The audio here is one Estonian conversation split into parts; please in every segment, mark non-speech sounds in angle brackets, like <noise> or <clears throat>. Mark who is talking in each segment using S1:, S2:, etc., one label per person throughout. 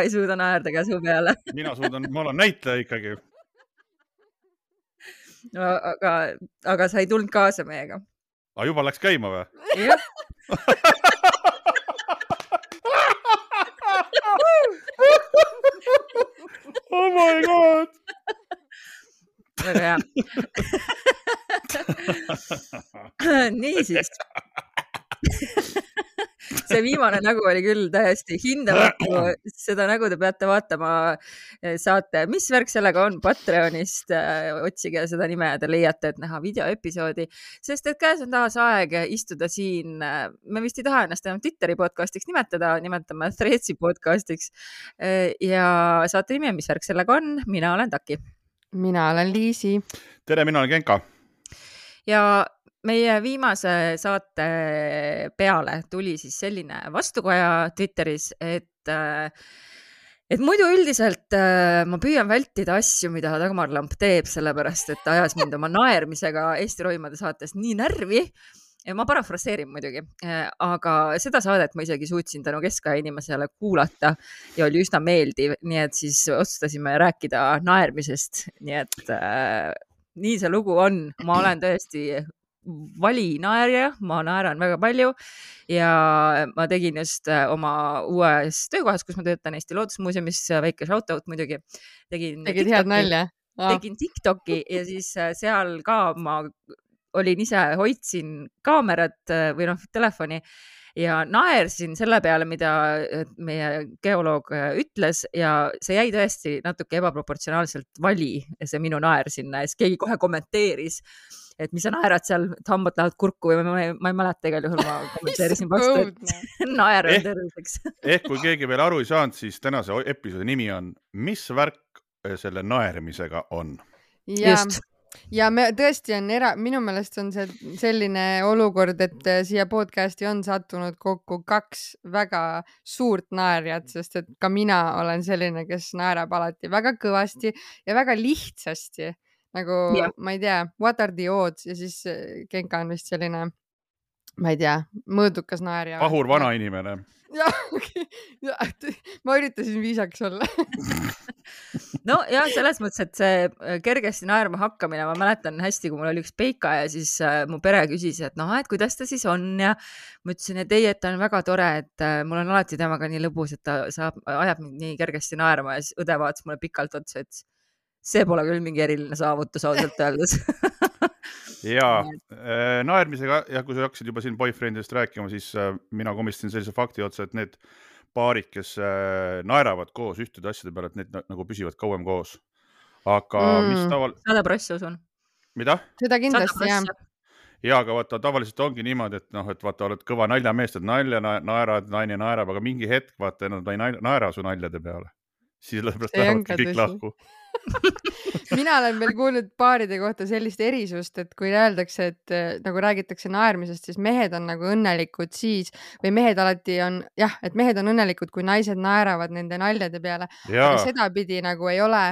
S1: Genka ei suuda naerda käsu peale. <laughs>
S2: mina suudan, ma olen näitleja ikkagi.
S1: no aga, aga sa ei tulnud kaasa meiega.
S2: aga juba läks käima või?
S1: jah
S2: oh my god.
S1: väga hea <laughs> <laughs> niisiis see viimane nägu oli küll täiesti hindamatu, <clears throat> seda nägu te peate vaatama eh, saate, mis värk sellega on, Patreonist eh, otsige seda nime ja te leiate, et näha videoepisoodi, sest et käes on taas aeg istuda siin. Eh, me vist ei taha ennast enam Twitteri podcastiks nimetada, nimetame Threadsi podcastiks. ja saate nimi, mis värk sellega on, mina olen Taki.
S3: mina olen Liisi.
S2: tere, mina olen Genka.
S1: ja meie viimase saate peale tuli siis selline vastukaja Twitteris, et äh, et muidu üldiselt äh, ma püüan vältida asju, mida Dagmar Lamp teeb, sellepärast et ta ajas mind oma <laughs> naermisega Eesti Roimade saates nii närvi. ja ma parafraseerin muidugi, äh, aga seda saadet ma isegi suutsin tänu keskaja inimesele kuulata ja oli üsna meeldiv, nii et siis otsustasime rääkida naermisest, nii et äh, nii see lugu on, ma olen tõesti valinaerja, ma naeran väga palju ja ma tegin just äh, oma uues töökohas, kus ma töötan Eesti Loodusmuuseumis, väike shout out muidugi.
S3: tegin. tegid head nalja?
S1: tegin Tiktoki ja siis äh, seal ka ma olin ise, hoidsin kaamerat äh, või noh, telefoni ja naersin selle peale, mida meie geoloog ütles ja see jäi tõesti natuke ebaproportsionaalselt vali, see minu naer sinna ja siis keegi kohe kommenteeris et mis sa naerad seal, et hambad lähevad kurku või ma, ma ei mäleta, igal juhul ma <laughs> kommenteerisin vastu, et <laughs> naer on terviseks.
S2: ehk kui keegi veel aru ei saanud, siis tänase episoodi nimi on Mis värk eh, selle naermisega on?
S3: just ja me tõesti on era, minu meelest on see selline olukord, et eh, siia podcast'i on sattunud kokku kaks väga suurt naerjat, sest et ka mina olen selline, kes naerab alati väga kõvasti ja väga lihtsasti nagu yeah. ma ei tea, what are the odds ja siis äh, Genka on vist selline, ma ei tea, mõõdukas naerja.
S2: pahur vanainimene. <laughs>
S3: jah, ja, ma üritasin viisakas olla <laughs>
S1: nojah, selles mõttes, et see äh, kergesti naerma hakkamine, ma mäletan hästi, kui mul oli üks Peika ja siis äh, mu pere küsis, et noh, et kuidas ta siis on ja ma ütlesin, et ei, et ta on väga tore, et äh, mul on alati temaga nii lõbus, et ta saab, ajab mind nii kergesti naerma ja siis õde vaatas mulle pikalt otsa, ütles see pole küll mingi eriline saavutus ausalt öeldes <laughs>
S2: ja äh, naermisega ja kui sa hakkasid juba siin boyfriend'ist rääkima, siis äh, mina komistasin sellise fakti otsa, et need paarid, kes äh, naeravad koos ühtede asjade peale, et need nagu püsivad kauem koos. aga mm. mis taval-.
S1: sada prossa usun.
S2: mida?
S3: seda kindlasti jah
S2: ja, aga vaata, tavaliselt ongi niimoodi, et noh, et vaata, oled kõva naljamees, teed nalja, naerad, naine naerab, aga mingi hetk vaata, nad ei naera su naljade peale. Siis sellepärast lähevadki kõik lahku. <laughs>
S3: Mina olen veel kuulnud paaride kohta sellist erisust, et kui öeldakse, et äh, nagu räägitakse naermisest, siis mehed on nagu õnnelikud siis või mehed alati on jah, et mehed on õnnelikud, kui naised naeravad nende naljade peale. aga sedapidi nagu ei ole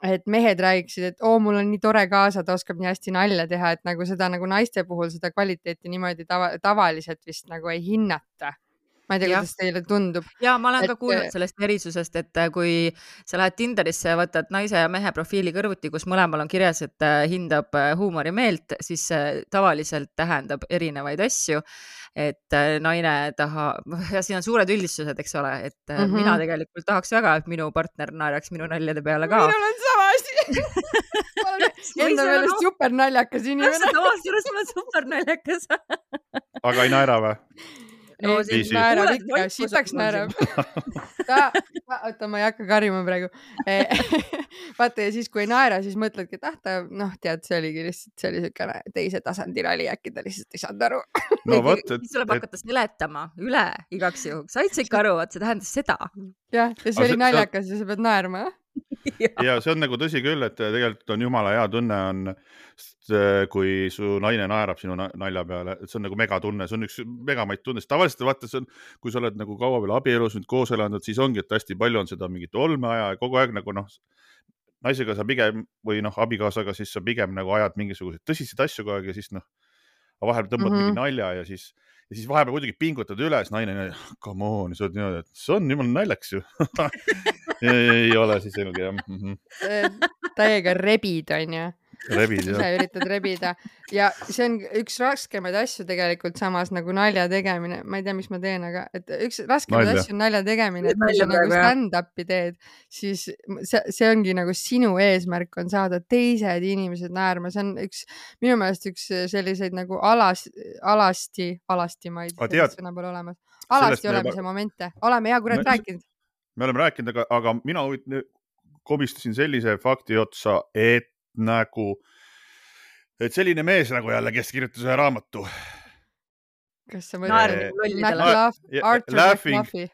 S3: et mehed räägiksid, et oo, mul on nii tore kaasa, ta oskab nii hästi nalja teha, et nagu seda nagu naiste puhul seda kvaliteeti niimoodi tava, tavaliselt vist nagu ei hinnata ma ei tea, kuidas teile tundub.
S1: ja ma olen et... ka kuulnud äh, sellest erisusest, et äh, kui sa lähed Tinderisse ja võtad naise ja mehe profiili kõrvuti, kus mõlemal on kirjas, et äh, hindab huumorimeelt, siis see tavaliselt tähendab erinevaid asju. et naine tahab, <laughs> ja siin on suured üldistused, eks ole, et mm -hmm. mina tegelikult tahaks väga, et minu partner naeraks minu naljade peale ka.
S3: minul on sama asi <laughs> enda meelest super naljakas inimene.
S1: täpselt, samas juures ma olen super naljakas
S2: aga ei naera või?
S3: No siis naerab ikka, sitaks naerab. <laughs> ta, oota, ma ei hakka karjuma praegu <laughs> vaata ja siis, kui ei naera, siis mõtledki, et ah, ta noh, tead, see oligi lihtsalt, see oli siukene teise tasandi nali, äkki ta lihtsalt ei saanud aru <laughs>
S2: no vot, et.
S1: siis tuleb hakata seletama üle igaks juhuks, said sa ikka aru, et see tähendas seda.
S3: jah, ja see oli naljakas ja sa pead naerma <laughs>
S2: ja see on nagu tõsi küll, et tegelikult on jumala hea tunne on, äh, kui su naine naerab sinu nalja peale, et see on nagu megatunne, see on üks megamaid tundeid. tavaliselt vaata, see on, kui sa oled nagu kaua veel abielus nüüd koos elanud, siis ongi, et hästi palju on seda mingit olmeaja ja kogu aeg nagu noh, naisega sa pigem või noh, abikaasaga, siis sa pigem nagu ajad mingisuguseid tõsiseid asju kogu aeg ja siis noh, vahel tõmbad mm -hmm. mingi nalja ja siis ja siis vahepeal muidugi pingutad üle, siis naine, come on, sa oled niimoodi, et see on jumala naljakas ju. <laughs> Ei ole siis selge jah mm -hmm..
S3: täiega rebid, onju
S2: rebid <laughs> jah.
S3: ise üritad rebida. Ja see on üks raskemaid asju tegelikult samas nagu nalja tegemine, ma ei tea, miks ma teen, aga et üks raskemaid asju on nalja tegemine, et kui sa nagu stand-up'i teed, siis see, see ongi nagu sinu eesmärk on saada teised inimesed naerma, see on üks minu meelest üks selliseid nagu alas, alasti, alastimaid, sõna pole olemas, alasti olemise juba... momente, oleme hea kurat rääkinud.
S2: me oleme rääkinud, aga, aga mina komistasin sellise fakti otsa, et nagu, et selline mees nagu jälle, kes kirjutas ühe raamatu.
S3: kas sa mõtled Arthur McMuffy?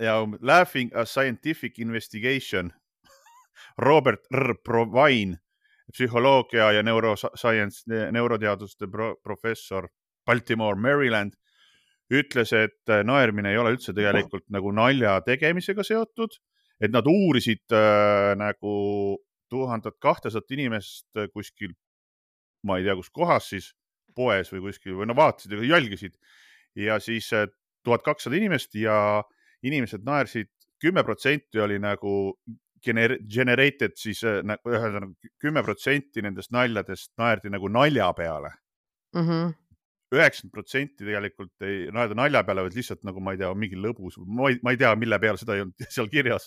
S2: ja Laughing a scientific investigation <laughs> Robert R. Provine, psühholoogia ja neuroscience, neuroteaduste pro professor Baltimore, Maryland, ütles, et naermine ei ole üldse tegelikult nagu nalja tegemisega seotud, et nad uurisid äh, nagu tuhandet kahtesat inimest äh, kuskil, ma ei tea, kus kohas siis, poes või kuskil või no vaatasid ja jälgisid. Ja siis äh, tuhat kakssada inimest ja inimesed naersid, kümme protsenti oli nagu gener generated siis äh, ühesõnaga kümme protsenti nendest naljadest naerdi nagu nalja peale. Mm. -hmm üheksakümmend protsenti tegelikult ei naerda nalja peale, vaid lihtsalt nagu ma ei tea, mingi lõbus, ma ei, tea, mille peale seda ei olnud <laughs> seal kirjas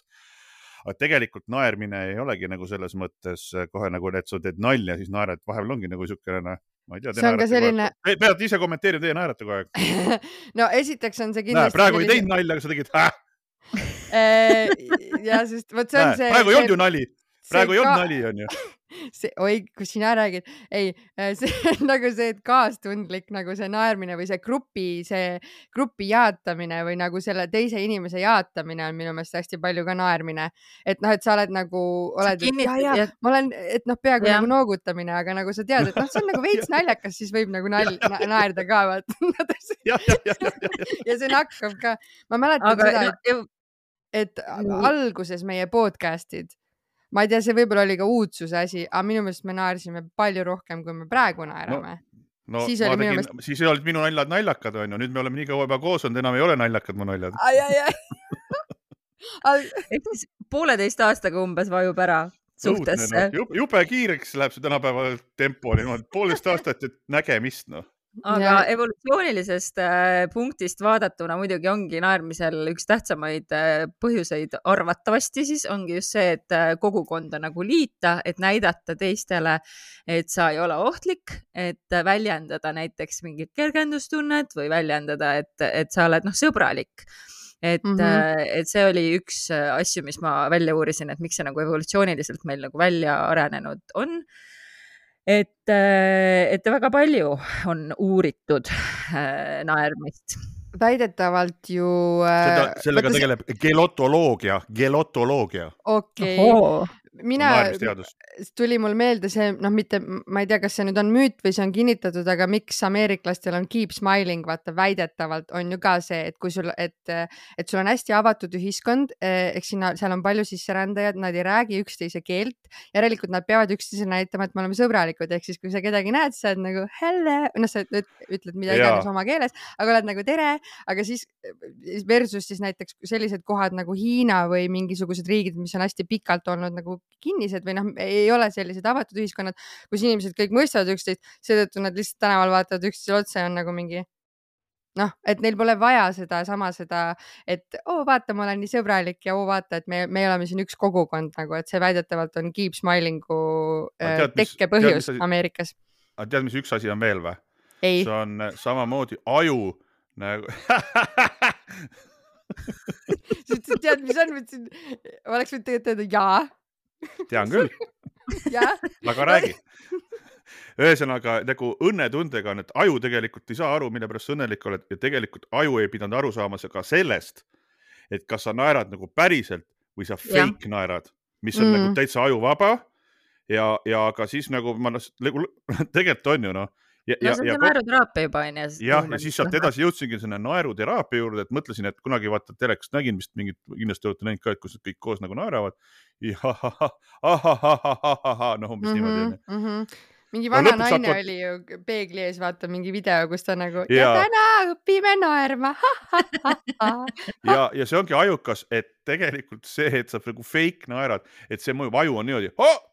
S2: aga tegelikult naermine ei olegi nagu selles mõttes äh, kohe nagu, et sa teed nalja, siis naerad, vahepeal ongi nagu niisugune noh, ma ei tea.
S3: on ka selline.
S2: peate ise kommenteerima, teie naerate kogu aeg <laughs>
S3: no esiteks on see kindlasti.
S2: praegu selline... ei teinud nalja, aga sa tegid äh.
S3: ja sest vot see on see.
S2: praegu ei olnud ju nali, praegu ei olnud nali, onju. <laughs>
S3: see, oi, kus sina räägid, ei, äh, see <laughs> on nagu see, et kaastundlik nagu see naermine või see grupi, see grupi jaatamine või nagu selle teise inimese jaatamine on minu meelest hästi palju ka naermine. et noh, et sa oled nagu, oled, ma olen, et noh, peaaegu ja. nagu noogutamine, aga nagu sa tead, et noh, see on nagu veits <laughs> naljakas, siis võib nagu nal-, naerda ka vaata. Ja, ja, ja, see nakkab ka. ma mäletan aga, seda, et, et alguses meie podcast'id ma ei tea, see võib-olla oli ka uudsuse asi, aga minu meelest me naersime palju rohkem, kui me praegu naerame no
S2: no siis oli minu meelest. siis olid minu naljad naljakad, onju, nüüd me oleme nii kaua juba koos olnud, enam ei ole naljakad mu naljad. <laughs>
S1: ehk siis pooleteist aastaga umbes vajub ära suhtesse.
S2: No. jube kiireks läheb see tänapäeva tempo niimoodi, poolteist aastat, et nägemist noh
S1: aga ja... evolutsioonilisest äh, punktist vaadatuna muidugi ongi naermisel üks tähtsamaid äh, põhjuseid. Arvatavasti siis ongi just see, et äh, kogukonda nagu liita, et näidata teistele, et sa ei ole ohtlik, et väljendada näiteks mingit kergendustunnet või väljendada, et, et sa oled noh, sõbralik. Et mm, -hmm. et see oli üks asju, mis ma välja uurisin, et miks see nagu evolutsiooniliselt meil nagu välja arenenud on et, äh, et väga palju on uuritud äh, naermist
S3: väidetavalt ju
S2: äh,. sellega tegeleb gelotoloogia, gelotoloogia.
S3: okei okay., mina, tuli mul meelde see, noh, mitte, ma ei tea, kas see nüüd on müüt või see on kinnitatud, aga miks ameeriklastel on keep smiling, vaata väidetavalt on ju ka see, et kui sul, et, et sul on hästi avatud ühiskond, eks sinna, seal on palju sisserändajad, nad ei räägi üksteise keelt, järelikult nad peavad üksteisele näitama, et me oleme sõbralikud, ehk siis kui sa kedagi näed, sa oled nagu hello, noh, sa ütled mida iganes oma keeles, aga oled nagu tere, aga siis versus siis näiteks sellised kohad nagu Hiina või mingisugused riigid, mis on hästi pikalt olnud nagu kinnised või noh, ei ole sellised avatud ühiskonnad, kus inimesed kõik mõistavad üksteist, seetõttu nad lihtsalt tänaval vaatavad üksteisele otsa ja on nagu mingi noh, et neil pole vaja sedasama, seda, et oo vaata, ma olen nii sõbralik ja oo vaata, et me, me oleme siin üks kogukond nagu, et see väidetavalt on keep smiling'u äh, tekkepõhjus Ameerikas.
S2: aga tead, mis üks asi on veel või?
S3: see
S2: on äh, samamoodi aju nagu <laughs> <laughs>
S3: tead, mis on, mõtlesin, oleks võinud tegelikult öelda jaa
S2: tean küll <laughs> aga räägi. <laughs> ühesõnaga nagu õnnetundega on, et aju tegelikult ei saa aru, mille pärast sa õnnelik oled ja tegelikult aju ei pidanud aru saama ka sellest, et kas sa naerad nagu päriselt või sa fake ja. naerad, mis on mm. nagu täitsa ajuvaba. ja, ja ka siis nagu ma noh, nagu <laughs> tegelikult on ju noh
S1: ja, no see on see naeruteraapia juba onju.
S2: jah, ja siis sealt edasi jõudsingi sinna naeruteraapia juurde, et mõtlesin, et kunagi vaata telekast nägin vist mingit, kindlasti olete näinud ka, et kus nad kõik koos nagu naeravad. noh, umbes mm -hmm, niimoodi onju
S3: mm. -hmm mingi
S2: No
S3: vana
S2: lõpuks
S3: naine
S2: hakkavad-
S3: oli ju peegli ees, vaata mingi video, kus ta nagu ja, ja täna õpime naerma.
S2: ja, ja see ongi ajukas, et tegelikult see, et sa nagu fake naerad, et see mõjub, aju on niimoodi oh,.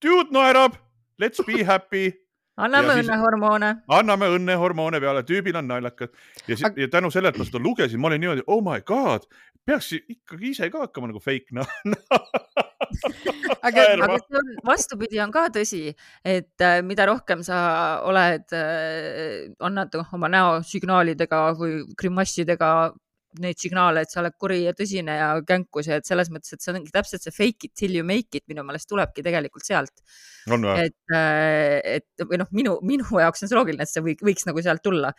S2: Dude naerab, let's be happy,
S1: anname õnnehormoone.
S2: anname õnnehormoone peale, tüübil on naljakas ja,
S3: Aga-
S2: ja tänu sellele, et ma seda lugesin, ma olin niimoodi, oh my god, peaks ikkagi ise ka hakkama nagu fake naerma. <laughs>
S3: aga
S1: aga see on, vastupidi on ka tõsi, et äh, mida rohkem sa oled, annad oma näosignaalidega või grimassidega neid signaale, et sa oled kuri ja tõsine ja känkus ja et selles mõttes, et see ongi täpselt see fake it till you make it minu meelest tulebki tegelikult sealt,
S2: on või?
S1: et, et või noh, minu, minu jaoks on see loogiline, et see võiks, võiks nagu sealt tulla.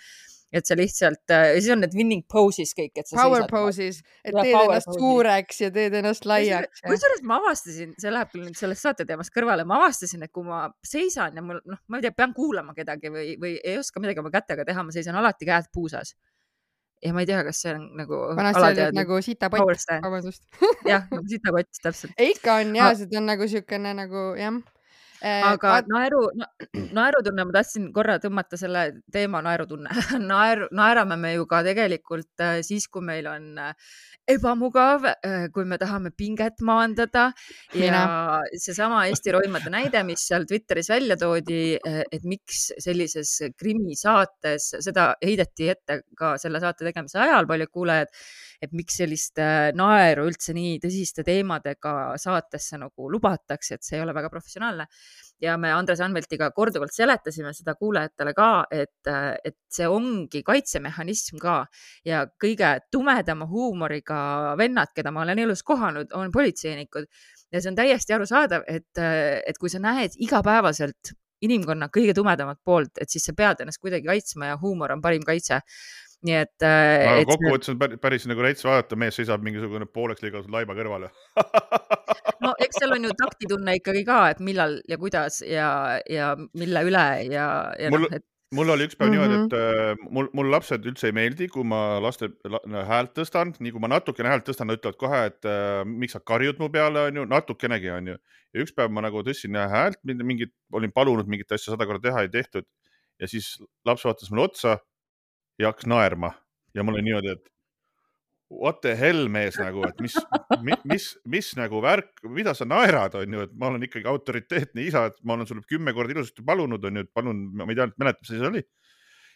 S1: et see lihtsalt, ja siis on need winning poses kõik, et sa
S3: power
S1: seisad
S3: poses, et teed
S1: power
S3: ennast
S1: pose'id.
S3: suureks ja teed ennast laiaks.
S1: kusjuures ma avastasin, see läheb küll nüüd sellest saate teemast kõrvale, ma avastasin, et kui ma seisan ja mul noh, ma ei tea, pean kuulama kedagi või, või ei oska midagi oma kätega teha, ma seisan alati käed puusas. Ja ma ei tea, kas see on nagu
S3: vanasti
S1: alateadlik
S3: nagu sitapott, vabandust.
S1: jah, nagu sitakott täpselt. <laughs>
S3: ikka on ja see on nagu siukene nagu jah.
S1: Aga naeru na, <clears throat> naerutunne, ma tahtsin korra tõmmata selle teema naerutunne. <laughs> naeru, naerame me ju ka tegelikult äh, siis, kui meil on äh, ebamugav, kui me tahame pinget maandada ja seesama Eesti roimade näide, mis seal Twitteris välja toodi, et miks sellises krimisaates, seda heideti ette ka selle saate tegemise ajal paljud kuulajad, et miks sellist äh, naeru üldse nii tõsiste teemadega saatesse nagu lubatakse, et see ei ole väga professionaalne. Ja me Andres Anveltiga korduvalt seletasime seda kuulajatele ka, et, et see ongi kaitsemehhanism ka. Ja kõige tumedama huumoriga vennad, keda ma olen elus kohanud, on politseinikud. Ja see on täiesti arusaadav, et, et kui sa näed igapäevaselt inimkonna kõige tumedamat poolt, et siis sa pead ennast kuidagi kaitsma ja huumor on parim kaitse. Nii et,
S2: aga
S1: et see-
S2: kokkuvõttes on päris, nagu rets vaadata, mees seisab mingisugune pooleks lõigatud laiba kõrval
S1: no eks seal on ju taktitunne ikkagi ka, et millal ja kuidas ja, ja mille üle ja, ja
S2: Mul-
S1: noh, et
S2: mul oli üks päev mm
S3: Mhm.
S2: -hmm. niimoodi, et äh, mul, mul lapsed üldse ei meeldi, kui ma laste häält tõstan, nii kui ma natukene häält tõstan, nad ütlevad kohe, et äh, miks sa karjud mu peale, onju, natukenegi onju. ja üks päev ma nagu tõstsin häält, mingit, olin palunud mingit asja sada korda teha, ei tehtud. ja siis laps vaatas mulle otsa ja hakkas naerma ja mul oli niimoodi, et what the hell mees nagu, et mis mis, mis, mis nagu värk, mida sa naerad, onju, et ma olen ikkagi autoriteetne isa, et ma olen sulle kümme korda ilusasti palunud, onju, et palun, ma ei tea, mäletad, mis see oli.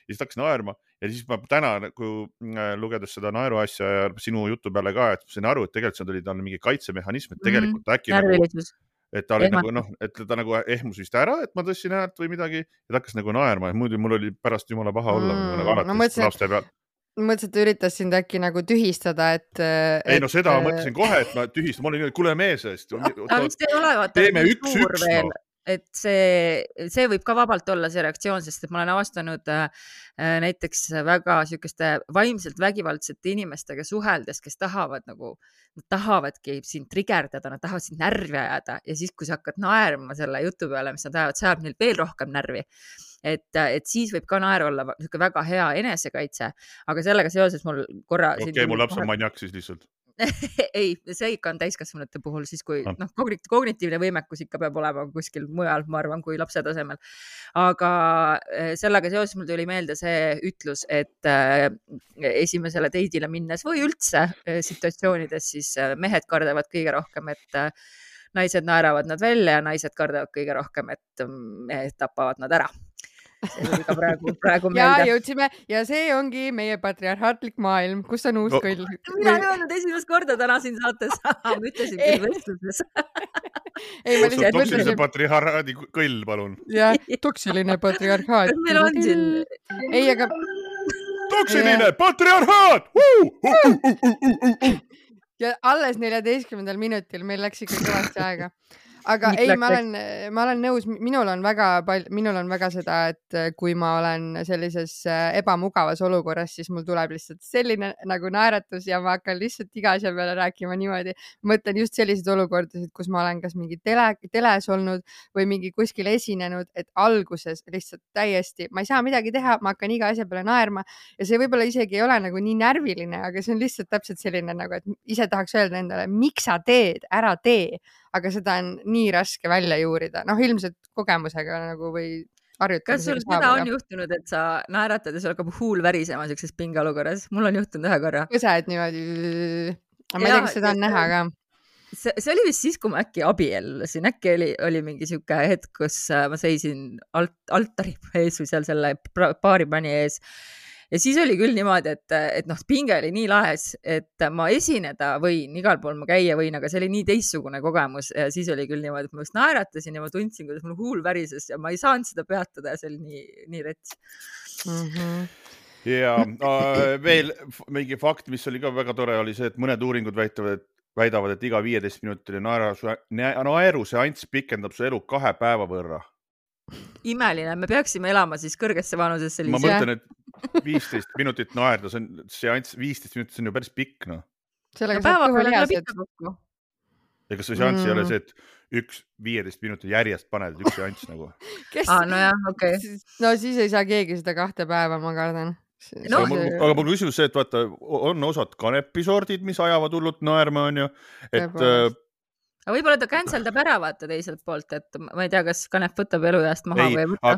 S2: ja siis ta hakkas naerma ja siis ma täna nagu äh, lugedes seda naeruasja ja sinu jutu peale ka, et ma sain aru, et tegelikult see oli tal mingi kaitsemehhanism, et tegelikult äkki nagu,
S1: närvilisus.
S2: Et ta oli
S1: ehmatab.
S2: nagu noh, et ta nagu ehmus vist ära, et ma tõstsin häält või midagi ja ta hakkas nagu naerma ja muidu mul oli pärast jumala paha olla
S3: Mm,
S2: mm, nagu alati
S3: mõtlesin,
S2: no, laste peal.
S3: mõtlesin, et ta üritas sind äkki nagu tühistada, et.
S2: ei no seda ma mõtlesin kohe, et ma tühistan, ma olin et kuule mees, teeme
S1: nii
S2: üks-
S1: et see, see võib ka vabalt olla see reaktsioon, sest et ma olen avastanud äh, äh, näiteks väga sihukeste vaimselt vägivaldsete inimestega suheldes, kes tahavad nagu, nad tahavadki sind trigerdada, nad tahavad sind närvi ajada ja siis, kui sa hakkad naerma selle jutu peale, mis nad ajavad, see ajab neil veel rohkem närvi et, et siis võib ka naer olla niisugune väga hea enesekaitse, aga sellega seoses mul korra.
S2: okei okay,, mu laps on maniak siis lihtsalt. <laughs>
S1: ei, see ikka on täiskasvanute puhul siis, kui
S2: Ah.
S1: noh, kognitiivne võimekus ikka peab olema kuskil mujal, ma arvan, kui lapse tasemel. aga eh, sellega seoses mul tuli meelde see ütlus, et eh, esimesele teidile minnes või üldse eh, situatsioonides siis eh, mehed kardavad kõige rohkem, et naised naeravad nad välja ja naised kardavad kõige rohkem, et mm, mehed tapavad nad ära. See tuli ka praegu, praegu
S3: ja
S1: meelde.
S3: jõudsime ja see ongi meie patriarhaatlik maailm, kus on uus
S2: No-
S3: kõll.
S1: mina ei öelnud esimest korda täna siin saates, <laughs> ma ütlesin
S3: Ei.
S1: küll vestluses. <laughs>
S3: ei, ma lihtsalt
S2: toksilise
S3: mõtlesin,
S2: patriarhaadi kõll, palun.
S3: jah, toksiline patriarhaat
S1: kas. meil on siin?
S3: ei, aga
S2: toksiline patriarhaat.
S3: ja alles neljateistkümnendal minutil meil läks ikka kõvasti aega. Aga
S1: Nii
S3: ei, ma olen, ma olen nõus, minul on väga palju, minul on väga seda, et äh, kui ma olen sellises äh, ebamugavas olukorras, siis mul tuleb lihtsalt selline nagu naeratus ja ma hakkan lihtsalt iga asja peale rääkima niimoodi. mõtlen just selliseid olukordasid, kus ma olen kas mingi tele, teles olnud või mingi kuskil esinenud, et alguses lihtsalt täiesti, ma ei saa midagi teha, ma hakkan iga asja peale naerma ja see võib-olla isegi ei ole nagu nii närviline, aga see on lihtsalt täpselt selline nagu, et ise tahaks öelda endale, miks sa teed, ära tee, aga seda on nii raske välja juurida, noh, ilmselt kogemusega nagu või
S1: kas sul
S3: harjutamisega
S1: seda on juhtunud, et sa naeratad ja sul hakkab huul värisema siukses pingeolukorras? mul on juhtunud ühe korra.
S3: põsed niimoodi. ma ei tea, kas seda on näha ka.
S1: see, see oli vist siis, kui ma äkki abiellusin, äkki oli, oli mingi sihuke hetk, kus äh, ma seisin alt, altari ees või seal selle baaripani ees. Ja siis oli küll niimoodi, et, et noh, pinge oli nii laes, et ma esineda võin, igal pool ma käia võin, aga see oli nii teistsugune kogemus ja siis oli küll niimoodi, et ma just naeratasin ja ma tundsin, kuidas mul huul värises ja ma ei saanud seda peatada ja see oli nii, nii rets.
S3: Mhm.
S2: ja äh, veel mingi fakt, mis oli ka väga tore, oli see, et mõned uuringud väitavad, et väidavad, et iga viieteistminutiline naeru, naeruseanss pikendab su elu kahe päeva võrra.
S1: imeline, me peaksime elama siis kõrgesse vanusesse.
S2: ma mõtlen, et viisteist minutit naerda, see on seanss, viisteist minutit, see on ju päris pikk noh.
S3: sellega saab kõhulihased
S1: ikka. kokku.
S2: ja kas see seanss mm. ei ole
S3: Mm.
S2: see, et üks viieteist minutit järjest paned, üks seanss nagu? <laughs>
S3: kes
S1: aa, nojah, okei <laughs> okay..
S3: no siis ei saa keegi seda kahte päeva, ma kardan.
S1: No,
S2: aga mul, aga mul küsimus see, et vaata, on osad kanepisordid, mis ajavad hullult naerma, onju, et äh,
S1: aga võib-olla ta cancel dab ära, vaata teiselt poolt, et ma ei tea, kas kanep võtab elueast maha
S2: ei
S1: või ei, võta.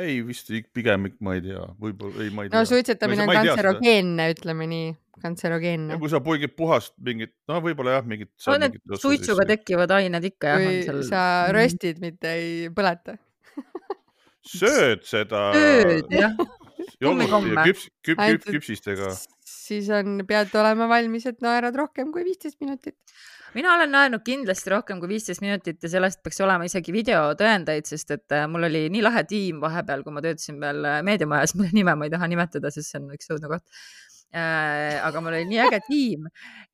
S2: Ei vist ik- pigem ma ei tea, võib-olla ei, ma ei tea.
S3: no suitsetamine on kantserogeenne, ütleme nii, kantserogeenne
S2: ja. kui sa poegid puhast mingit, no võib-olla jah, mingit.
S1: no need suitsuga tekkivad ained ikka jah.
S3: kui sa röstid, mitte ei põleta.
S2: sööd seda
S1: tööd jah, <laughs>
S2: jogurti ja küps, küp, küp, küpsistega.
S3: siis on, pead olema valmis, et naerad rohkem kui viisteist minutit.
S1: Mina olen naernud kindlasti rohkem kui viisteist minutit ja sellest peaks olema isegi videotõendeid, sest et äh, mul oli nii lahe tiim vahepeal, kui ma töötasin veel äh, meediamajas, mille nime ma ei taha nimetada, sest see on üks õudne koht. aga mul oli nii äge tiim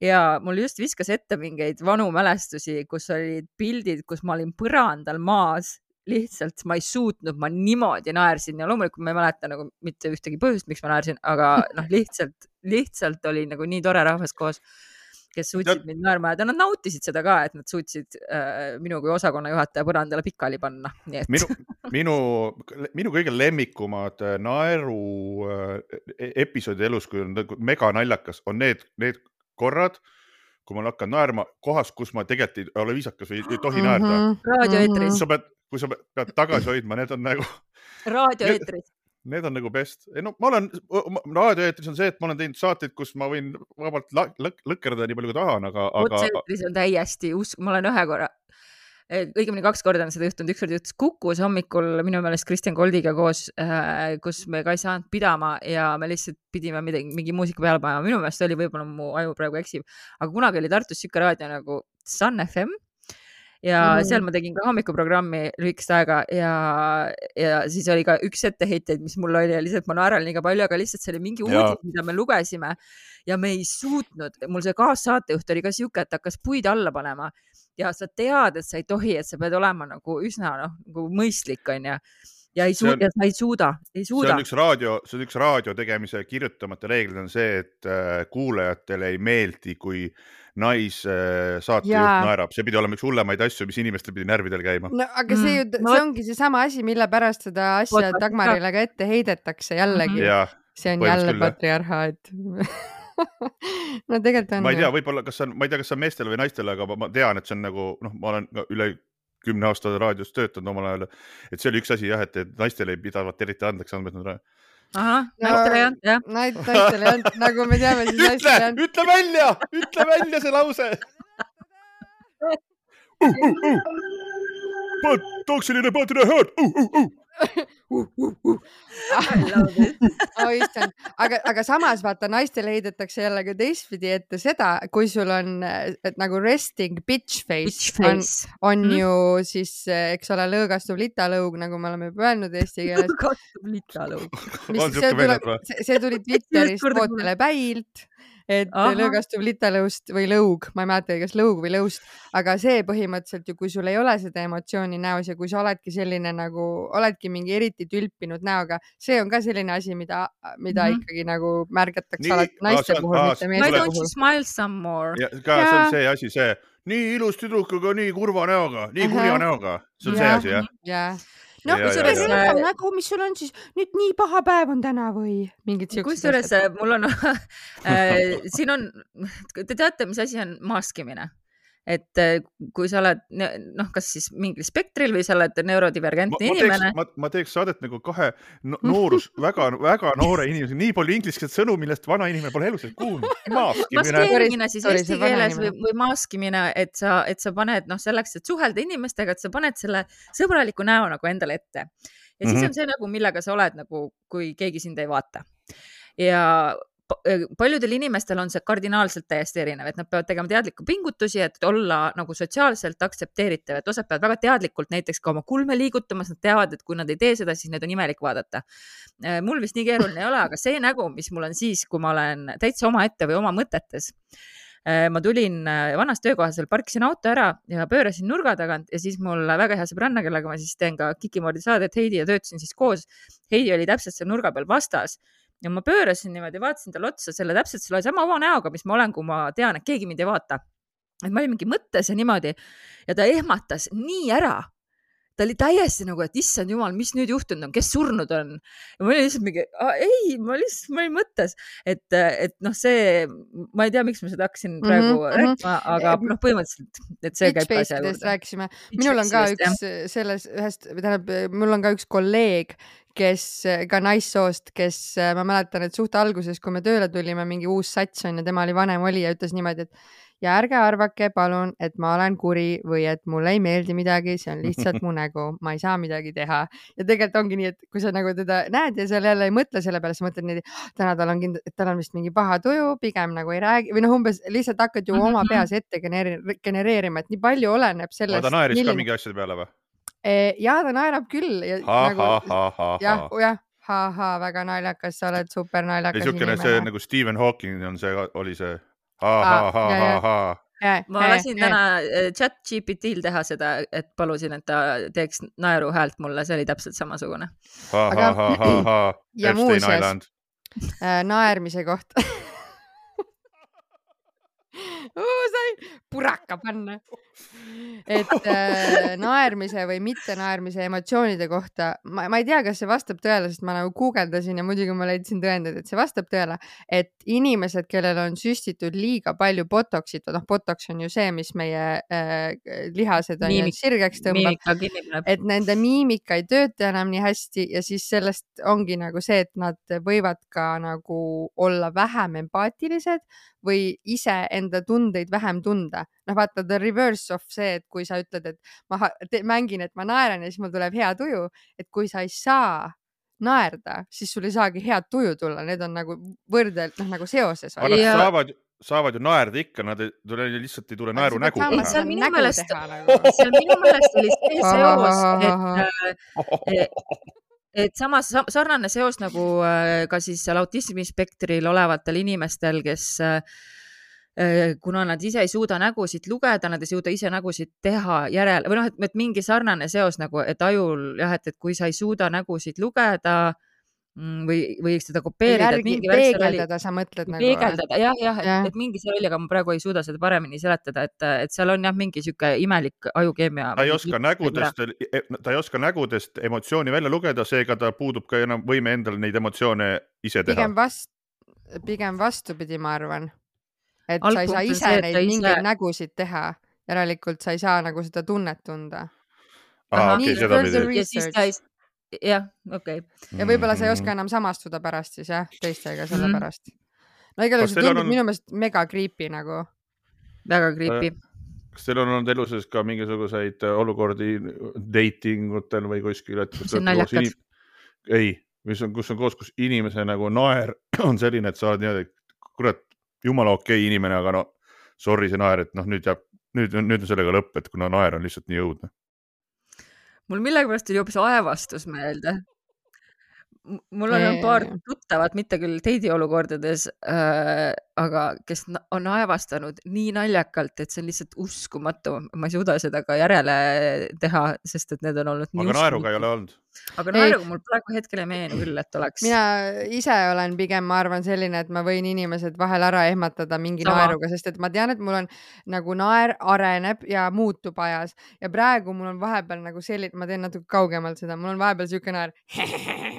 S1: ja mul just viskas ette mingeid vanu mälestusi, kus olid pildid, kus ma olin põrandal maas lihtsalt ma ei suutnud, ma niimoodi naersin ja loomulikult ma ei mäleta nagu mitte ühtegi põhjust, miks ma naersin, aga noh, lihtsalt, lihtsalt oli nagu nii tore rahvas koos, kes suutsid mind naerma ajada, nad nautisid seda ka, et nad suutsid äh, minu kui osakonna juhataja põrandale pikali panna, nii et
S2: minu, <laughs> minu, minu kõige lemmikumad äh, naeru äh, episoodi elus, kui on nagu mega naljakas, on need, need korrad, kui ma hakkan naerma kohas, kus ma tegelikult ei ole viisakas või ei tohi naerda.
S3: Mhm.
S1: raadioeetris,
S2: sa pead, kui sa pead tagasi hoidma, need on nagu,
S1: raadioeetris, <laughs>
S2: need on nagu best. ei no ma olen, raadioeetris on see, et ma olen teinud saateid, kus ma võin vabalt la- lõk- lõkerdada nii palju kui tahan, aga, aga
S1: otse-eetris on täiesti usk, ma olen ühe korra, õigemini kaks korda on seda juhtunud, ükskord juhtus Kukus hommikul minu meelest Kristjan Koldiga koos, kus me ka ei saanud pidama ja me lihtsalt pidime midagi, mingi muusika peale panema, minu meelest oli, võib-olla mu aju praegu eksib, aga kunagi oli Tartus sihuke raadio nagu Sun FM ja mm. seal ma tegin ka hommikuprogrammi lühikest aega ja, ja siis oli ka üks etteheiteid, mis mul oli ja lihtsalt ma naeran liiga palju, aga lihtsalt see oli mingi uudis, mida me lugesime ja me ei suutnud, mul see kaassaatejuht oli ka sihuke, et hakkas puid alla panema. Ja sa tead, et sa ei tohi, et sa pead olema nagu üsna noh, nagu mõistlik onju. Ja ei
S2: See
S1: suuda, sa ei suuda, ei
S2: see
S1: suuda
S2: on. üks raadio, see on üks raadio tegemise kirjutamata reeglid on see, et äh, kuulajatele ei meeldi, kui naissaatejuht
S3: Jaa.
S2: naerab, see pidi olema üks hullemaid asju, mis inimestel pidi närvidel käima.
S3: no aga see ju,
S1: Mm,
S3: see ongi seesama asi, mille pärast seda asja
S1: Podcast
S3: Dagmarile ka ette heidetakse jällegi
S1: Mhm.
S2: ja
S3: see on jälle patriarhaat <laughs> no tegelikult on.
S2: ma ei tea, võib-olla, kas see on, ma ei tea, kas see on meestele või naistele, aga ma, tean, et see on nagu noh, ma olen üle kümne aasta raadios töötanud omal ajal, et see oli üks asi jah, et et naistele ei pidavat eriti andeks andma, et nad
S1: ahah, naistele ei olnud jah.
S3: Naid-, naistele ei olnud, nagu me teame, siis
S2: ütle
S3: naistele ei, olnud.
S2: ütle välja, ütle välja see lause uh. <laughs> Uh, uh. But toksiline patriarhaat uh, uh, uh..
S3: oh issand, aga, aga samas vaata naistele heidetakse jälle ka teistpidi ette seda, kui sul on et nagu resting bitch face,
S1: Bitch
S3: on,
S1: face.
S3: on
S1: Mhm.
S3: ju siis, eks ole, lõõgastuv litalõug, nagu me oleme juba öelnud eesti keeles.
S1: kasvab litalõug.
S2: on
S3: mis see tuli Twitteris
S1: Esimest korda
S3: Vootele päilt, et
S1: Ahah.
S3: lõõgastuv litalõust või lõug, ma ei mäleta, kas lõug või lõust, aga see põhimõtteliselt ju, kui sul ei ole seda emotsiooni näos ja kui sa oledki selline nagu, oledki mingi eriti tülpinud näoga, see on ka selline asi, mida, mida mm. -hmm. ikkagi nagu märgatakse
S2: Nii,
S3: alati naiste puhul, mitte
S1: Why
S3: meeste
S2: tuleb-
S1: don't you
S3: puhul.
S1: smile some more?
S2: ja ka see on see asi, see nii ilus tüdruk, aga nii kurva näoga, nii kurja näoga, see on see
S3: Jaa.
S2: asi jah.
S3: jaa. No
S2: Ja,
S3: kusjuures nägu, mis sul on siis nüüd nii paha päev on täna või? Mingid siuksed
S1: kusjuures äh, mul on <laughs> äh,, siin on, te teate, mis asi on maskimine? Et äh, kui sa oled noh, kas siis mingil spektril või sa oled
S2: ma,
S1: neurodivergentne
S2: ma teeks
S1: inimene,,
S2: ma, ma teeks saadet nagu kahe no, <laughs> noorus, väga, väga noore inimesega, nii palju ingliskeelset sõnu, millest vana inimene pole elus kuulnud. maaskimine,
S1: maskeerimine siis
S3: Sorry,
S1: eesti
S3: see vana
S1: keeles või või maskimine, et sa, et sa paned noh, selleks, et suhelda inimestega, et sa paned selle sõbraliku näo nagu endale ette. Ja siis
S2: Mhm.
S1: on see nagu, millega sa oled nagu, kui keegi sind ei vaata. Ja paljudel inimestel on see kardinaalselt täiesti erinev, et nad peavad tegema teadlikku pingutusi, et olla nagu sotsiaalselt aktsepteeritav, et osad peavad väga teadlikult näiteks ka oma kulme liigutamas, nad teavad, et kui nad ei tee seda, siis neid on imelik vaadata. mul vist nii keeruline ei ole, aga see nägu, mis mul on siis, kui ma olen täitsa omaette või oma mõtetes. ma tulin vanas töökohas, seal parkisin auto ära ja pöörasin nurga tagant ja siis mul väga hea sõbranna, kellega ma siis teen ka Kikimoodi saadet Heidi ja töötasin siis koos. Heidi oli täpselt seal nurga peal vastas ja ma pöörasin niimoodi, vaatasin talle otsa selle täpselt selle sama oma näoga, mis ma olen, kui ma tean, et keegi mind ei vaata. et ma olin mingi mõttes ja niimoodi ja ta ehmatas nii ära. Ta oli täiesti nagu, et issand jumal, mis nüüd juhtunud on, kes surnud on? ja ma olin lihtsalt mingi, ei, ma lihtsalt, ma olin mõttes, et, et noh, see, ma ei tea, miks ma seda hakkasin
S3: Mhm,
S1: praegu
S3: mhm.
S1: rääkima, aga noh, põhimõtteliselt, et see käib ka asja juurde.
S3: rääkisime, minul on ka üks äh, selles ühest, tähendab, mul on ka üks kolleeg, kes äh, ka naissoost, kes äh, ma mäletan, et suht alguses, kui me tööle tulime, mingi uus sats on ja tema oli vanem olija, ütles niimoodi, et ja ärge arvake palun, et ma olen kuri või et mulle ei meeldi midagi, see on lihtsalt <laughs> mu nägu, ma ei saa midagi teha. ja tegelikult ongi nii, et kui sa nagu teda näed ja seal jälle ei mõtle selle peale, sa mõtled niimoodi, täna tal on kindlasti, tal on vist mingi paha tuju, pigem nagu ei räägi või noh, umbes lihtsalt hakkad ju oma <laughs> peas ette genereeri- genereerima, et nii palju oleneb sellest.
S2: ta naeris ka mingi asjade peale või?
S3: ja ta naerab küll nagu jah, jah, ha-ha, väga naljakas, sa oled super naljakas
S2: siukene see nagu Stephen Hawking on see, oli see.
S1: Ma lasin täna chat GPT-l teha seda, et palusin, et ta teeks naeru häält mulle, see oli täpselt samasugune. <clears throat>
S3: ja muuseas- äh, naermise kohta <laughs> sai puraka panna. Et äh, naermise või mittenaermise emotsioonide kohta, ma, ma ei tea, kas see vastab tõele, sest ma nagu guugeldasin ja muidugi ma leidsin tõendeid, et see vastab tõele, et inimesed, kellel on süstitud liiga palju botox'it, noh, botox on ju see, mis meie äh, lihased on
S1: Miimik-
S3: sirgeks tõmbab, et nende miimika ei tööta enam nii hästi ja siis sellest ongi nagu see, et nad võivad ka nagu olla vähem empaatilised või iseenda tundeid vähem tunda. noh, vaata the reverse of see, et kui sa ütled, et ma mängin, et ma naeran ja siis mul tuleb hea tuju, et kui sa ei saa naerda, siis sul ei saagi head tuju tulla, need on nagu võrdelt noh, nagu seoses.
S2: aga nad saavad, saavad ju naerda ikka, nad ei tule, lihtsalt ei tule naeru nägu pähe
S1: seal minu
S3: nägu
S1: meelest-
S3: nagu.
S1: seal minu meelest oli see seos,
S3: Ahahaha.
S1: et, et samas sa- sarnane seos nagu äh, ka siis seal autismispektril olevatel inimestel, kes äh, äh, kuna nad ise ei suuda nägusid lugeda, nad ei suuda ise nägusid teha järele või noh, et, et mingi sarnane seos nagu, et ajul jah, et, et kui sa ei suuda nägusid lugeda mm, või, või seda kopeerida, et seal
S3: peegeldada, sa mõtled nagu.
S1: peegeldada jah, jah, et,
S3: Jah.
S1: et mingi see oli, aga ma praegu ei suuda seda paremini seletada, et, et seal on jah, mingi sihuke imelik ajukeemia.
S2: ta ei oska nägudest, ta ei oska nägudest emotsiooni välja lugeda, seega ta puudub ka enam võime endal neid emotsioone ise teha
S3: pigem. vast-, pigem vastupidi, ma arvan. Et sa ei
S1: Algpunkt
S3: saa
S1: on
S3: ise
S1: see,
S3: neid
S1: ise-
S3: mingeid nägusid teha, järelikult sa ei saa nagu seda tunnet tunda.
S1: jah, okei
S3: ja võib-olla sa ei
S2: Mhm.
S3: oska enam samastuda pärast siis jah, teistega
S1: Mhm.
S3: sellepärast. no igal juhul
S2: Kas
S3: see
S2: teil
S3: tundub
S2: on-
S3: minu meelest mega creepy nagu.
S1: väga creepy.
S2: kas teil on olnud elu sees ka mingisuguseid äh, olukordi dating utel või kuskil, et kus inim- ei, mis on, kus on koos, kus inimese nagu naer <clears throat> on selline, et sa oled niimoodi, kurat, jumala okei okay inimene, aga no sorry, see naer, et noh, nüüd jääb, nüüd, nüüd on sellega lõpp, et kuna naer on lihtsalt nii õudne.
S1: mul millegipärast tuli hoopis aevastus meelde. Mul on
S3: Ee.
S1: paar tuttavat, mitte küll teidi olukordades äh,, aga kes on aevastanud nii naljakalt, et see on lihtsalt uskumatu, ma ei suuda seda ka järele teha, sest et need on olnud nii
S2: aga naeruga ei ole olnud.
S1: aga naeruga mul praegu hetkel ei meenu küll, et oleks.
S3: mina ise olen pigem, ma arvan, selline, et ma võin inimesed vahel ära ehmatada mingi
S1: Sama.
S3: naeruga, sest et ma tean, et mul on nagu naer areneb ja muutub ajas ja praegu mul on vahepeal nagu selline, ma teen natuke kaugemalt seda, mul on vahepeal siuke naer. <laughs>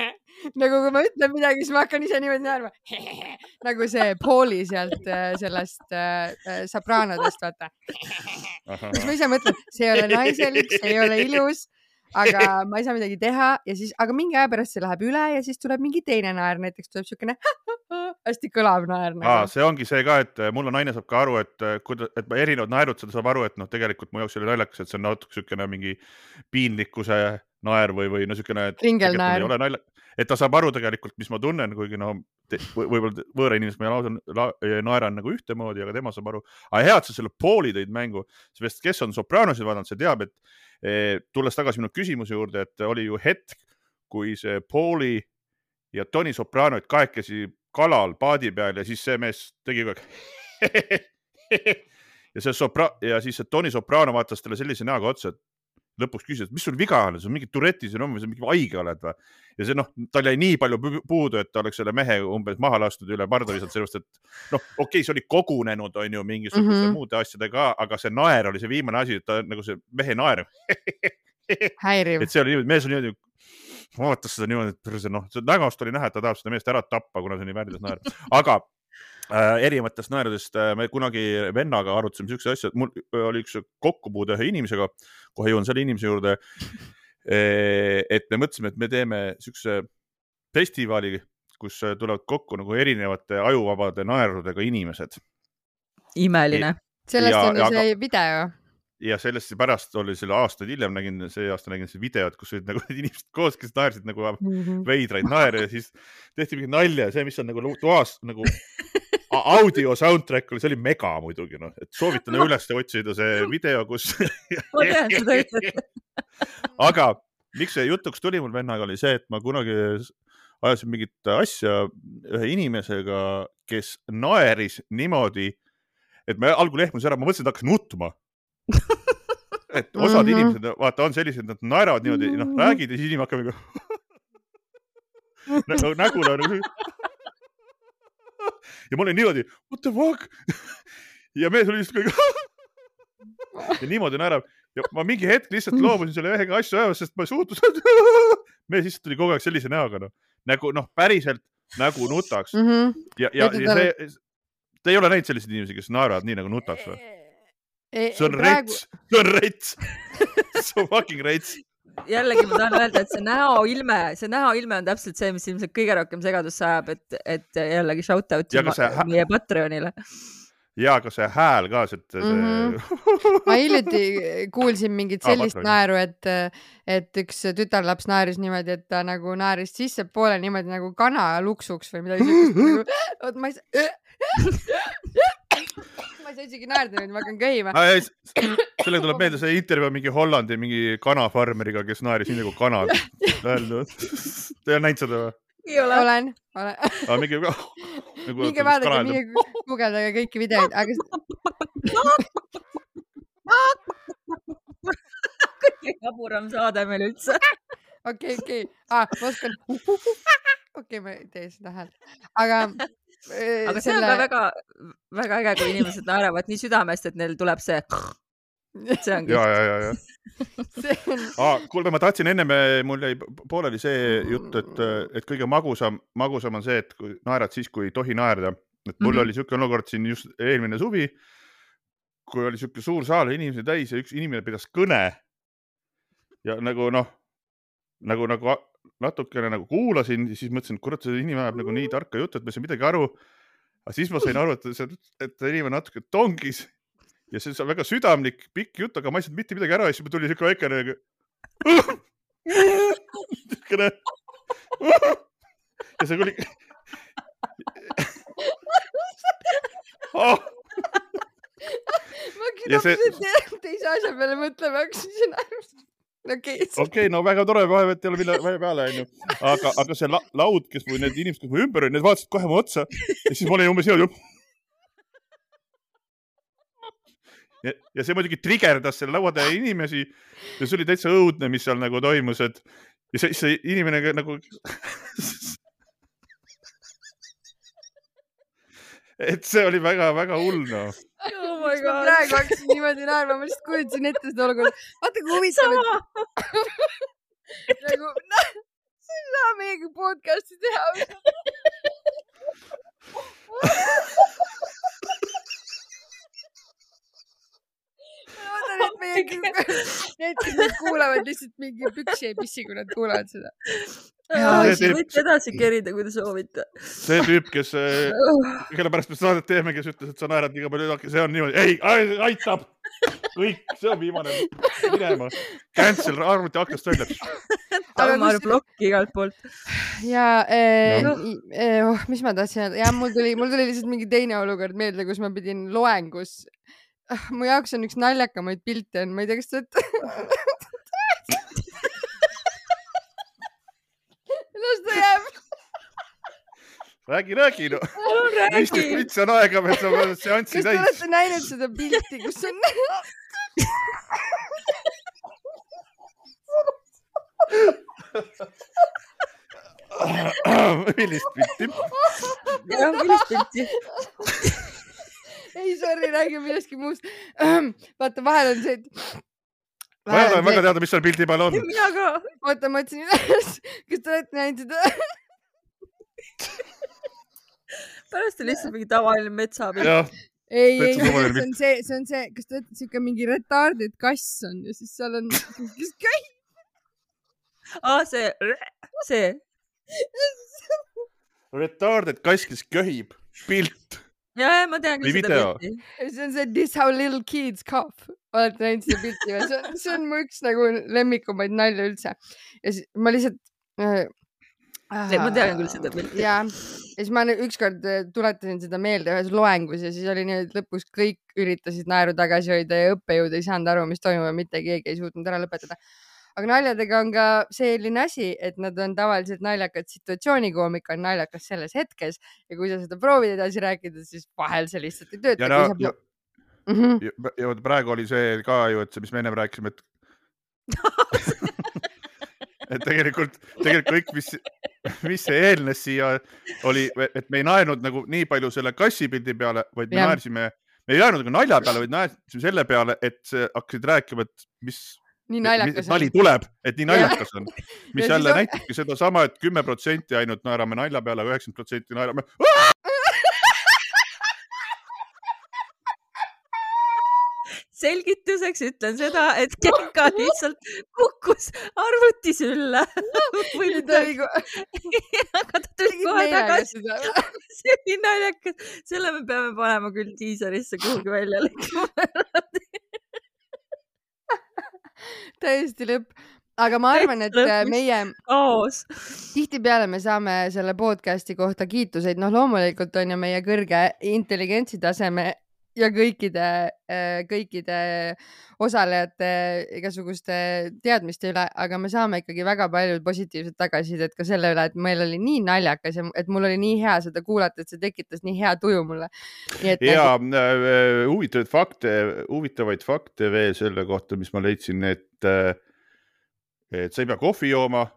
S3: nagu kui ma ütlen midagi, siis ma hakkan ise niimoodi naerma. <laughs> nagu see Pauli sealt äh, sellest äh, äh, Sopranodest, vaata. siis ma ise mõtlen, see ei ole naiselik, see ei ole ilus, aga ma ei saa midagi teha ja siis, aga mingi aja pärast see läheb üle ja siis tuleb mingi teine naer, näiteks tuleb siukene <laughs> hästi kõlav naer nagu..
S2: see ongi see ka, et äh, mulle naine saab ka aru, et äh, kuida-, et erinevad naerutused saab aru, et noh, tegelikult mu jaoks oli naljakas, et see on natuke siukene mingi piinlikkuse naer või, või no siukene.
S3: Ringelnaer.
S2: et ta saab aru tegelikult, mis ma tunnen, kuigi no võib-olla võõra inimesega ma lausa la- naeran nagu ühtemoodi, aga tema saab aru. aga hea, et sa selle pooli tõid mängu, sest kes on Sopranosid vaadanud, see teab, et eh, tulles tagasi minu küsimuse juurde, et oli ju hetk, kui see Pauli ja Tony Soprano olid kahekesi kalal paadi peal ja siis see mees tegi kogu aeg <laughs> ja see sopra- ja siis see Tony Soprano vaatas talle sellise näoga otsa, et lõpuks küsis, et mis sul viga on, sul mingi Tourette'i sündroom või sa mingi haige oled või? ja see noh, tal jäi nii palju pu- puudu, et ta oleks selle mehe umbes maha lastud üle parda visanud, sellepärast et noh, okei okay,, see oli kogunenud, on ju, mingisuguste mm. -hmm. muude asjadega, aga see naer oli see viimane asi, et ta nagu see mehe naer <laughs>
S3: häiriv
S2: et. see oli niimoodi, mees oli niimoodi, vaatas seda niimoodi, et noh, näost oli näha, et ta tahab seda meest ära tappa, kuna see nii väärides naer. aga äh, erinevatest naerudest äh, me kunagi vennaga arutasime siukse asja, et mul oli üks kokkupuude ühe inimesega, kohe jõuan selle inimese juurde. <laughs> et me mõtlesime, et me teeme siukse festivali, kus tulevad kokku nagu erinevate ajuvabade naerudega inimesed
S1: imeline.
S3: sellest
S2: Ja-
S3: on ju see video.
S2: Ja sellest pärast oli selle aastaid hiljem nägin, see aasta nägin seda videot, kus olid nagu need inimesed koos, kes naersid nagu veidraid naere ja siis tehti mingi nalja ja see, mis on nagu toas nagu audio soundtrack oli, see oli mega muidugi noh, et soovitan <laughs> üles otsida see video, kus,
S1: ma tean seda ütled. <laughs>
S2: aga miks see jutuks tuli mul vennaga oli see, et ma kunagi ajasin mingit asja ühe inimesega, kes naeris niimoodi, et ma algul ehmusin ära, ma mõtlesin, et hakkas nutma. <laughs> et osad mm
S3: Mhm.
S2: -hmm. inimesed, vaata, on sellised, nad naeravad niimoodi, noh, räägid ja siis inimene hakkab nagu <laughs> Nä- nägul on nagu. ja ma olin niimoodi, what the fuck <laughs> ja mees oli lihtsalt kõik <laughs> ja niimoodi naerab ja ma mingi hetk lihtsalt loobusin selle mehega asju ajamast, sest ma ei suutnud. mees lihtsalt tuli kogu aeg sellise näoga noh, nagu noh, päriselt nagu nutaks
S3: Mhm.
S2: ja, ja,
S3: Ütled
S2: ja see, te ei ole näinud selliseid inimesi, kes naeravad nii nagu nutaks või? See on rets, see on rets, see on fucking rets.
S1: jällegi ma tahan öelda, et see näoilme, see näoilme on täpselt see, mis ilmselt kõige rohkem segadusse ajab, et, et jällegi shout out
S2: hä-
S1: meie Patreonile.
S2: ja ka see hääl ka, see, see mm. -hmm.
S3: ma hiljuti kuulsin mingit sellist
S2: Patreon.
S3: naeru, et, et üks tütarlaps naeris niimoodi, et ta nagu naeris sissepoole niimoodi nagu kana luksuks või midagi siukest nagu, oot ma ei saa, <laughs> ma ei saa isegi naerda nüüd, ma hakkan köhima.
S2: sellega tuleb meelde see intervjuu mingi Hollandi mingi kanafarmeriga, kes naeris nii nagu kanad. Te ei ole näinud seda või?
S1: ei ole.
S3: olen, olen,
S2: aga mingi nagu
S3: minge vaadake, minge guugeldage kõiki videoid, aga
S1: kõige jaburam saade meil üldse.
S3: okei, okei, ma oskan. okei, ma ei tee seda häält, aga.
S1: Aga see on ka väga, väga äge, kui inimesed naeravad nii südamest, et neil tuleb see. see ongi
S2: ja, ja, ja, ja.
S3: on, <laughs> <laughs> <laughs>
S2: Ah, kuulge, ma tahtsin ennem, mul jäi pooleli see jutt, et, et kõige magusam, magusam on see, et kui naerad siis, kui ei tohi naerda. et mul mm. -hmm. oli niisugune olukord siin just eelmine suvi, kui oli niisugune suur saal inimesi täis ja üks inimene pidas kõne. ja nagu noh, nagu, nagu natukene nagu kuulasin siis mõtlesin, et kurat, see inimene ajab nagu nii tarka juttu, et ma ei saa midagi aru. aga siis ma sain aru, et see, et see inimene natuke tongis ja see on väga südamlik pikk jutt, aga ma ei saanud mitte midagi ära ja siis mul tuli siuke väikene nagu siukene ja see oli oh,.
S3: ma
S2: Ja see-
S3: teise asja peale mõtlema, hakkasin naerma. okei,
S2: okei okay,, no väga tore, vaevalt ei ole mille mille peale onju, aga, aga see la laud, kes või need inimesed, kes mu ümber olid, need vaatasid kohe mu otsa ja siis ma olin umbes niimoodi. ja, ja see muidugi trigerdas selle laua taga inimesi ja see oli täitsa õudne, mis seal nagu toimus, et ja see, see inimene nagu. et see oli väga-väga hull noh.
S1: Oh my
S3: ma
S1: god.
S3: praegu hakkasin niimoodi naerma, ma lihtsalt kujutasin ette seda olukorda. vaata kui huvitav, et nagu ei saa meiega podcast'i teha. <laughs> ma loodan, et meie, <laughs> need, kes meid kuulavad, lihtsalt mingi püksi ei pissi, kui nad kuulavad seda.
S1: võite edasi kerida, kui te soovite.
S2: see tüüp, kes, kelle pärast me saadet teeme, kes ütles, et sa naerad liiga palju, see on niimoodi, ei, aitab. kõik, see on viimane, minema. Cancel arvuti aknast välja. <laughs>
S1: Tamar plokk igalt poolt.
S3: ja eh,
S2: No.
S3: eh, oh, mis ma tahtsin öelda, ja mul tuli, mul tuli lihtsalt mingi teine olukord meelde, kus ma pidin loengus. <laughs> mu jaoks on üks naljakamaid pilte on, ma ei tea, kas te olete. <laughs> las ta jääb.
S2: räägi, räägi no. viisteist vintsi on aega, et sa pead seanssi
S3: kas te
S2: täis.
S3: olete näinud seda pilti, kus on <laughs>
S2: millist pilti?
S1: jah, millist pilti?
S3: ei, sorry, räägime millestki muust. vaata, vahel on see, et.
S2: ma tahan väga teada, mis seal pildi peal on.
S1: mina ka.
S3: oota, ma otsin üles. kas te olete näinud seda?
S1: pärast on lihtsalt mingi tavaline metsapilt.
S3: ei, ei, see on see, see on see, kas te olete siuke mingi retarded kass on ja siis seal on, <laughs> kes käib.
S1: aa, see, see. <laughs>
S2: retarded kass, kes köhib, pilt.
S1: ja, ja ma tean
S2: Või video.
S1: pilti.
S3: see on see This how little kids cough. olete näinud seda pilti või? see on, see on mu üks nagu lemmikumaid nalja üldse. ja siis ma lihtsalt äh,.
S1: ma tean küll seda pilti.
S3: ja, ja siis ma ükskord äh, tuletasin seda meelde ühes loengus ja siis oli nii, et lõpus kõik üritasid naeru tagasi hoida ja õppejõud ei saanud aru, mis toimub ja mitte keegi ei suutnud ära lõpetada. Aga naljadega on ka selline asi, et nad on tavaliselt naljakad, situatsioonikoomika on naljakas selles hetkes ja kui sa seda proovid edasi rääkida, siis vahel see lihtsalt ei tööta.
S2: ja ja,
S3: Mm -hmm.
S2: ja, ja praegu oli see ka ju, et see, mis me ennem rääkisime, et <laughs> et tegelikult, tegelikult kõik, mis, mis see eelnes siia, oli, et me ei naernud nagu nii palju selle kassipildi peale, vaid me
S3: Jah.
S2: naersime, me ei naernud nagu nalja peale, vaid naersime selle peale, et hakkasid rääkima, et mis,
S3: nii naljakas
S2: nali
S3: on.
S2: tuleb, et nii naljakas on. <laughs> mis jälle
S3: on-
S2: näitabki sedasama, et kümme protsenti ainult naerame nalja peale, üheksakümmend protsenti naerame. <laughs>
S1: selgituseks ütlen seda, et Genka <laughs> lihtsalt kukkus arvuti sülle.
S3: ko-
S1: aga ta tuli kohe tagasi. see oli naljakas, selle me peame panema küll diiserisse kuhugi välja lõikama. <laughs>
S3: täiesti lõpp. aga ma arvan, et äh, meie
S1: kaos.
S3: tihtipeale me saame selle podcast'i kohta kiituseid, noh, loomulikult on ju meie kõrge intelligentsi taseme ja kõikide, kõikide osalejate igasuguste teadmiste üle, aga me saame ikkagi väga palju positiivset tagasisidet ka selle üle, et meil oli nii naljakas ja et mul oli nii hea seda kuulata, et see tekitas nii hea tuju mulle.
S2: ja
S3: nagu,
S2: äh, huvitavaid fakte, huvitavaid fakte veel selle kohta, mis ma leidsin, et, et sa ei pea kohvi jooma,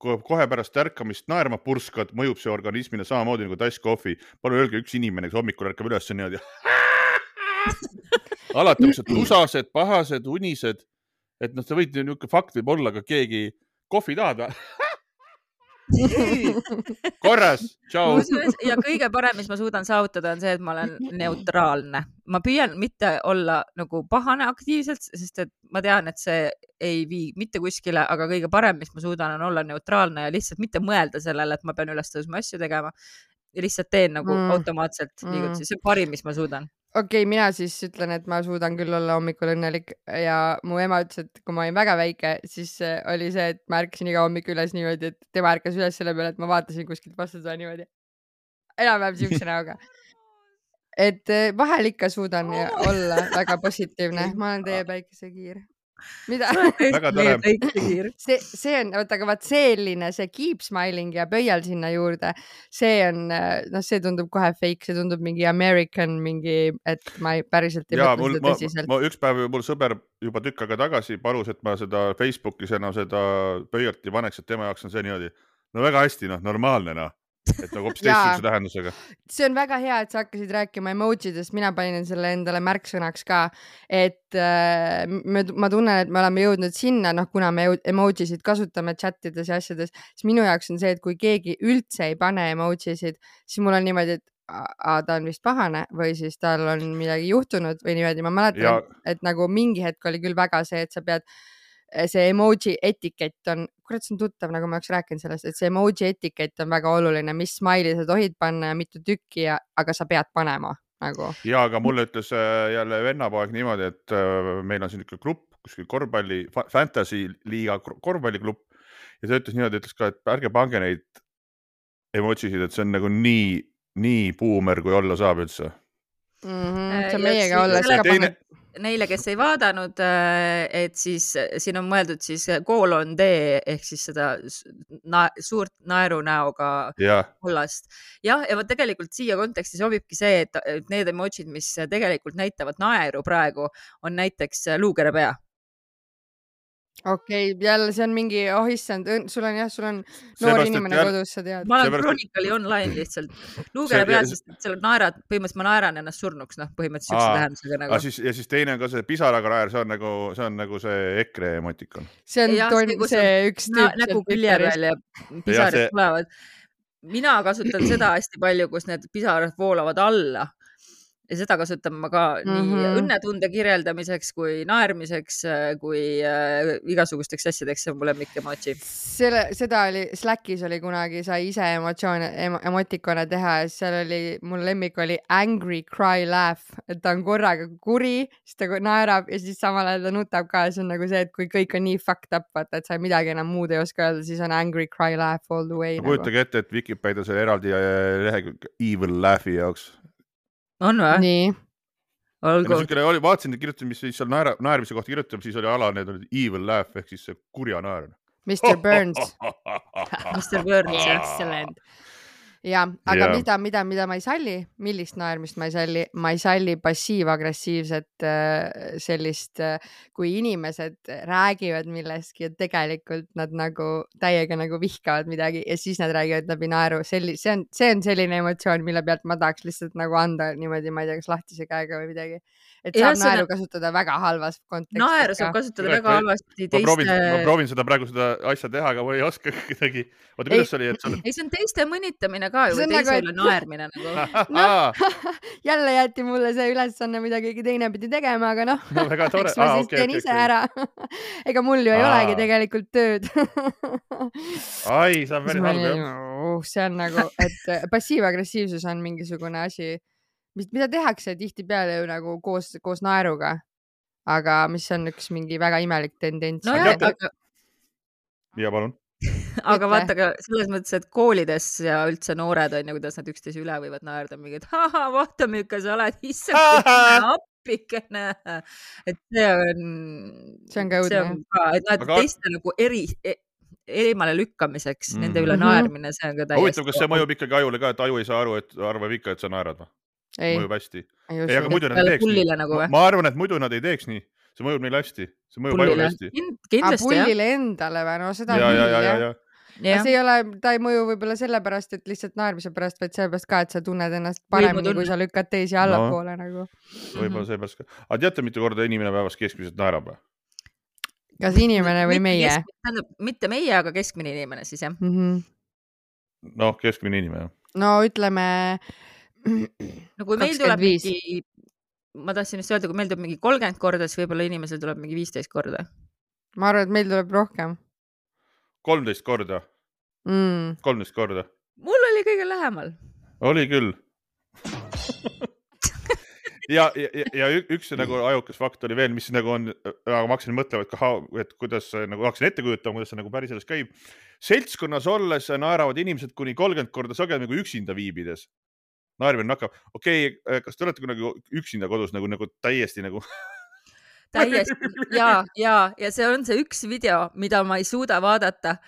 S2: kohe pärast ärkamist naerma purskad, mõjub see organismile samamoodi nagu tass kohvi. palun öelge üks inimene, kes hommikul ärkab üles niimoodi. <laughs> alati on siuksed tusased, pahased, unised, et noh, sa võid niisugune fakt võib olla, aga keegi, kohvi tahad või? <laughs> korras, tšau.
S1: ja kõige parem, mis ma suudan saavutada, on see, et ma olen neutraalne. ma püüan mitte olla nagu pahane aktiivselt, sest et ma tean, et see ei vii mitte kuskile, aga kõige parem, mis ma suudan, on olla neutraalne ja lihtsalt mitte mõelda sellele, et ma pean üles tõusma asju tegema. ja lihtsalt teen nagu
S3: Mm.
S1: mm. automaatselt
S3: Mm.
S1: liigutusi, see on parim, mis ma suudan.
S3: Okei okay,, mina siis ütlen, et ma suudan küll olla hommikul õnnelik ja mu ema ütles, et kui ma olin väga väike, siis äh, oli see, et ma ärkasin iga hommik üles niimoodi, et tema ärkas üles selle peale, et ma vaatasin kuskilt vastu toa niimoodi. enam-vähem siukse näoga. et äh, vahel ikka suudan ja <laughs> olla väga positiivne, ma olen teie päikesekiir. mida?
S2: Väga tore.
S3: see, see on, oota, aga vaat selline, see keep smiling ja pöial sinna juurde, see on, noh, see tundub kohe fake, see tundub mingi American mingi, et ma ei, päriselt ei
S2: ja
S3: mõtle
S2: mul,
S3: seda tõsiselt.
S2: ma üks päev mul sõber juba tükk aega tagasi palus, et ma seda Facebookis enam seda pöialt ei paneks, et tema jaoks on see niimoodi. no väga hästi, noh, normaalne noh. Et nagu hoopis <laughs> teistsuguse tähendusega.
S3: see on väga hea, et sa hakkasid rääkima emoji dest, mina panin selle endale märksõnaks ka, et äh, me, ma tunnen, et me oleme jõudnud sinna, noh, kuna me emoji sid kasutame chat ides ja asjades, siis minu jaoks on see, et kui keegi üldse ei pane emoji sid, siis mul on niimoodi, et aa, ta on vist pahane või siis tal on midagi juhtunud või niimoodi, ma mäletan
S2: Ja-,
S3: et nagu mingi hetk oli küll väga see, et sa pead see emoji etikett on, kurat, see on tuttav, nagu ma oleks rääkinud sellest, et see emoji etikett on väga oluline, mis smiley sa tohid panna ja mitu tükki ja, aga sa pead panema nagu.
S2: ja aga mulle ütles äh, jälle vennapoeg niimoodi, et äh, meil on siin niisugune grupp kuskil korvpalli, fantasy liiga kor- korvpalliklupp ja ta ütles niimoodi, ütles ka, et ärge pange neid emoji sid, et see on nagu nii, nii buumer, kui olla saab üldse.
S3: see
S1: Ja
S3: on meiega olles ka pannud.
S1: Neile, kes ei vaadanud, et siis siin on mõeldud siis koolon D ehk siis seda na suurt naerunäoga kollast. jah, ja vot tegelikult siia konteksti sobibki see, et et need emotsid, mis tegelikult näitavad naeru praegu, on näiteks luukere pea.
S3: Okei okay,, jälle see on mingi, oh issand, sul on jah, sul on noor
S2: Seepärast, et
S3: inimene
S2: jälle-
S3: kodus, sa tead.
S1: ma olen Chronicle'i online lihtsalt. luukere
S2: See-
S1: peal,
S2: ja-
S1: sest et seal naerad, põhimõtteliselt ma naeran ennast surnuks, noh, põhimõtteliselt siukse tähendusega nagu.
S2: siis ja siis teine on ka see pisaraga naer, see on nagu, see on nagu see EKRE emotikon.
S3: see on
S1: Jah,
S3: ton,
S1: see, kus
S3: see üks tüüp
S1: nägu külje peal ja pisarad
S2: see-
S1: tulevad. mina kasutan seda hästi palju, kus need pisarad voolavad alla ja seda kasutan ma ka mm -hmm. nii
S3: Mhm.
S1: õnnetunde kirjeldamiseks kui naermiseks kui äh, igasugusteks asjadeks, see on mu lemmik emoji.
S3: selle, seda oli, Slackis oli kunagi, sai ise emotsioone em,, emotikone teha ja seal oli, mul lemmik oli angry cry laugh, et ta on korraga kuri, siis ta naerab ja siis samal ajal ta nutab ka ja see on nagu see, et kui kõik on nii fucked up, vaata, et sa midagi enam muud ei oska öelda, siis on angry cry laugh all the way. Nagu.
S2: kujutage ette, et Vikipeedias oli eraldi äh, lehekülg evil laugh'i jaoks.
S1: On või?
S3: nii,
S1: olgu.
S2: niisugune oli, vaatasin, kirjutasin, mis siis seal naera, naermise kohta kirjutab, siis oli ala, need olid evil laugh ehk siis see kurja naer.
S3: Mr Burns. <laughs>
S1: Mr Burns.
S3: Excellent. ja, aga
S2: Jaa.
S3: mida, mida, mida ma ei salli, millist naermist ma ei salli, ma ei salli passiiv-agressiivset äh, sellist, kui inimesed räägivad millestki ja tegelikult nad nagu täiega nagu vihkavad midagi ja siis nad räägivad läbi naeru, selli-, see on, see on selline emotsioon, mille pealt ma tahaks lihtsalt nagu anda niimoodi, ma ei tea, kas lahtise käega või midagi. Et saab
S1: on-
S3: naeru kasutada väga halvas kontekstis.
S1: naeru saab kasutada väga
S2: ma-
S1: halvasti
S2: ma proovin, ma
S1: teiste.
S2: proovin seda praegu seda asja teha, aga ma ei oska <laughs> kuidagi. oota, kuidas see oli, et sa oled
S1: ei, see on teiste mõnitamine ka ju teise
S3: nagu,
S1: üle
S3: et-
S1: naermine nagu. <laughs> <laughs>
S3: Noh. jälle jäeti mulle see ülesanne, mida keegi teine pidi tegema, aga noh,
S2: no väga tore
S3: eks. ma siis teen ise ära. ega mul ju ei
S2: Aa.
S3: olegi tegelikult tööd.
S2: ai, see on päris halb jah.
S3: uh, see on nagu, et passiiv-agressiivsus on mingisugune asi, mis, mida tehakse tihtipeale ju nagu koos, koos naeruga. aga mis on üks mingi väga imelik tendents.
S1: nojah,
S2: teate-
S1: aga,
S2: ja palun. <laughs>
S1: aga vaata ka selles mõttes, et koolides ja üldse noored on ju, kuidas nad üksteise üle võivad naerda, mingi, et ahah, vaata, milline sa oled, <laughs> issand, appikene. et see on.
S3: See on ka õudne,
S1: see on ka, et noh, et
S2: Aga-
S1: teiste nagu eri e,, eemale lükkamiseks mm -hmm. nende üle
S3: Mhm.
S1: naermine, see on ka täiesti.
S2: huvitav, kas see mõjub ikkagi ajule ka, et aju ei saa aru, et arvab ikka, et sa naerad või?
S3: ei,
S2: mõjub hästi.
S3: ei
S2: aga muidu nad teeks nii
S1: pullile. nagu
S2: ma arvan, et muidu nad ei teeks nii, see mõjub neile hästi, see mõjub ajule hästi..
S1: kindlasti jah.
S3: Ah, pullile endale või no seda
S2: ja, ja,
S3: küll
S2: ja, ja,
S3: jah.
S2: ja
S1: jah
S3: see ei ole, ta ei mõju võib-olla sellepärast, et lihtsalt naermise pärast, vaid sellepärast ka, et sa tunned ennast paremini, kui sa lükkad teisi allapoole no. nagu.
S2: võib-olla seepärast ka. aga teate, mitu korda inimene päevas keskmiselt naerab või?
S3: kas inimene või meie?
S1: tähendab, mitte meie, aga keskmine inimene siis jah.
S3: Mm -hmm.
S2: noh, keskmine inimene.
S3: no ütleme,
S1: no kui meil tuleb
S3: 25.
S1: mingi, ma tahtsin just öelda, kui meil tuleb mingi kolmkümmend korda, siis võib-olla inimesel tuleb mingi viisteist korda.
S3: ma arvan, et meil tuleb rohkem
S2: kolmteist korda,
S3: mm..
S2: kolmteist korda,
S1: mul oli kõige lähemal.
S2: oli küll. ja, ja, ja, üks nagu ajukas fakt oli veel, mis nagu on, aga ma hakkasin mõtlema, et kaha, et kuidas nagu hakkasin ette kujutama, kuidas see nagu päriselus käib. seltskonnas olles naeravad inimesed kuni kolmkümmend korda sagedamini kui üksinda viibides. Naermine nakkab, okei okay,, kas te olete kunagi üksinda kodus nagu, nagu täiesti nagu <laughs>
S1: täiesti. Ja, ja, ja see on see üks video, mida ma ei suuda vaadata.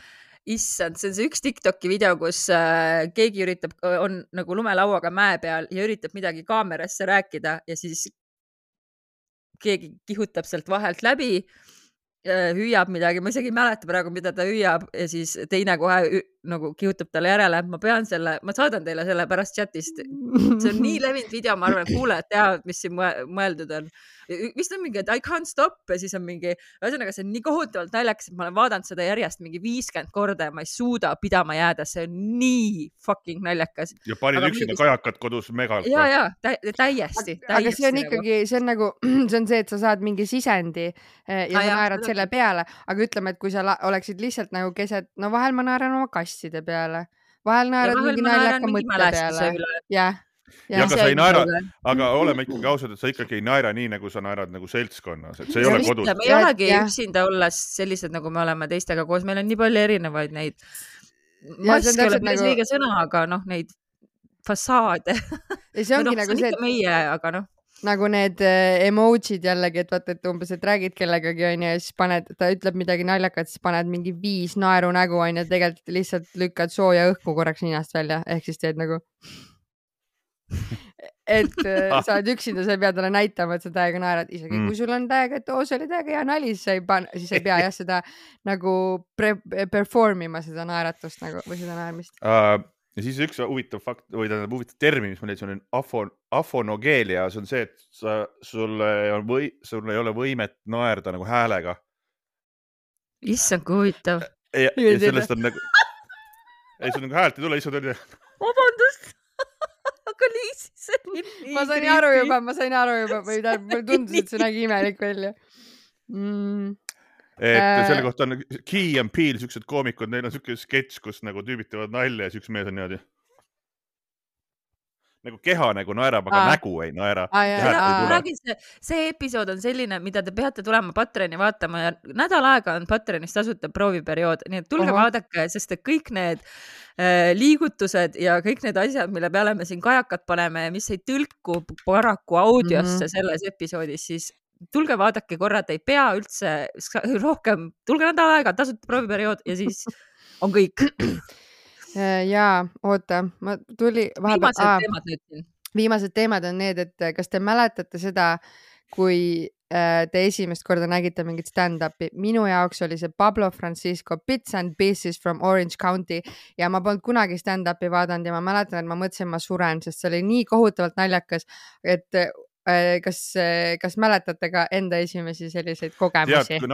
S1: issand, see on see üks Tiktoki video, kus äh, keegi üritab, on nagu lumelauaga mäe peal ja üritab midagi kaamerasse rääkida ja siis keegi kihutab sealt vahelt läbi. äh, hüüab midagi, ma isegi ei mäleta praegu, mida ta hüüab ja siis teine kohe nagu kihutab talle järele, ma pean selle, ma saadan teile selle pärast chat'ist. see on nii levinud video, ma arvan, et kuulajad teavad, mis siin mõe- mõeldud on. vist on mingi, et I can't stop ja siis on mingi, ühesõnaga see on nii kohutavalt naljakas, et ma olen vaadanud seda järjest mingi viiskümmend korda ja ma ei suuda pidama jääda, see on nii fucking naljakas.
S2: ja panid üksinda
S1: muidugi-
S2: kajakad kodus megalt.
S1: ja, ja tä täiesti, täiesti.
S3: aga see on ikkagi, see on nagu, <clears throat> see on see, et sa saad mingi sisendi eh, ja
S1: Aa,
S3: sa naerad
S1: seda
S3: selle peale, aga ütleme, et kui sa oleksid lihtsalt nagu keset, no vahel ma naeran oma kasside peale, vahel naerad mingi naljaka mõtte peale, jah.
S2: ja aga sa ei naera, aga oleme ikkagi ausad, et sa ikkagi ei naera nii, nagu sa naerad nagu seltskonnas, et see ei
S1: Ja
S2: ole
S1: mitte,
S2: kodus.
S1: me ei
S3: Ja-
S1: olegi üksinda olles sellised, nagu me oleme teistega koos, meil on nii palju erinevaid neid.
S3: Ja
S1: mask ei ole päris
S3: nagu-
S1: õige sõna, aga noh, neid fassaade.
S3: ja see <laughs> ongi
S1: noh,
S3: nagu
S1: see ikka meie, aga noh,
S3: nagu need äh, emotsid jällegi, et vaata, et umbes, et räägid kellegagi onju ja siis paned, ta ütleb midagi naljakat, siis paned mingi viis naerunägu onju, tegelikult lihtsalt lükkad sooja õhku korraks ninast välja, ehk siis teed nagu. <laughs> et äh, <laughs> sa oled üksinda, sa ei pea talle näitama, et sa täiega naerad, isegi
S2: mm.
S3: kui sul on täiega, et oo, see oli täiega hea nali, siis sa ei pane, siis ei pea jah seda <laughs> nagu pre- perform ima seda naeratust nagu või seda naermist.
S2: Uh, ja siis üks huvitav fakt või tähendab huvitav termin, mis ma leidsin, on afo, afonogeelia, see on see, et sa, sul on või, sul ei ole võimet naerda nagu häälega.
S1: issand, kui huvitav.
S2: ja, ja sellest on nagu, ei sul nagu häält ei tule, lihtsalt on
S1: vabandust, <laughs> aga Liis, see oli nii
S3: ma sain aru juba, ma sain aru juba või tähendab, <laughs> mulle tundus, et see nägi imelik välja mm..
S2: et
S3: Äh.
S2: selle kohta on Key and Peele, siuksed koomikud, neil on siuke sketš, kus nagu tüübid teevad nalja ja siis üks mees on niimoodi. Nagu keha nagu naerab, aga
S3: Aa.
S2: nägu ei naera.
S1: See, see episood on selline, mida te peate tulema Patreoni vaatama ja nädal aega on Patreonis tasuta prooviperiood, nii et tulge
S3: Ahah.
S1: vaadake, sest et kõik need äh, liigutused ja kõik need asjad, mille peale me siin kajakad paneme ja mis ei tõlku paraku audiosse mm. -hmm. selles episoodis, siis tulge vaadake korra, te ei pea üldse rohkem, tulge nädal aega, tasuta prooviperiood ja siis on kõik.
S3: Äh, jaa, oota, ma tuli vahepeal
S1: viimased
S3: ah,,
S1: teemad nüüd siin.
S3: viimased teemad on need, et kas te mäletate seda, kui äh, te esimest korda nägite mingit stand-up'i, minu jaoks oli see Pablo Francisco Bits and Pieces from Orange County ja ma polnud kunagi stand-up'i vaadanud ja ma mäletan, et ma mõtlesin, ma suren, sest see oli nii kohutavalt naljakas, et äh, kas, kas mäletate ka enda esimesi selliseid kogemusi
S2: tead,? kui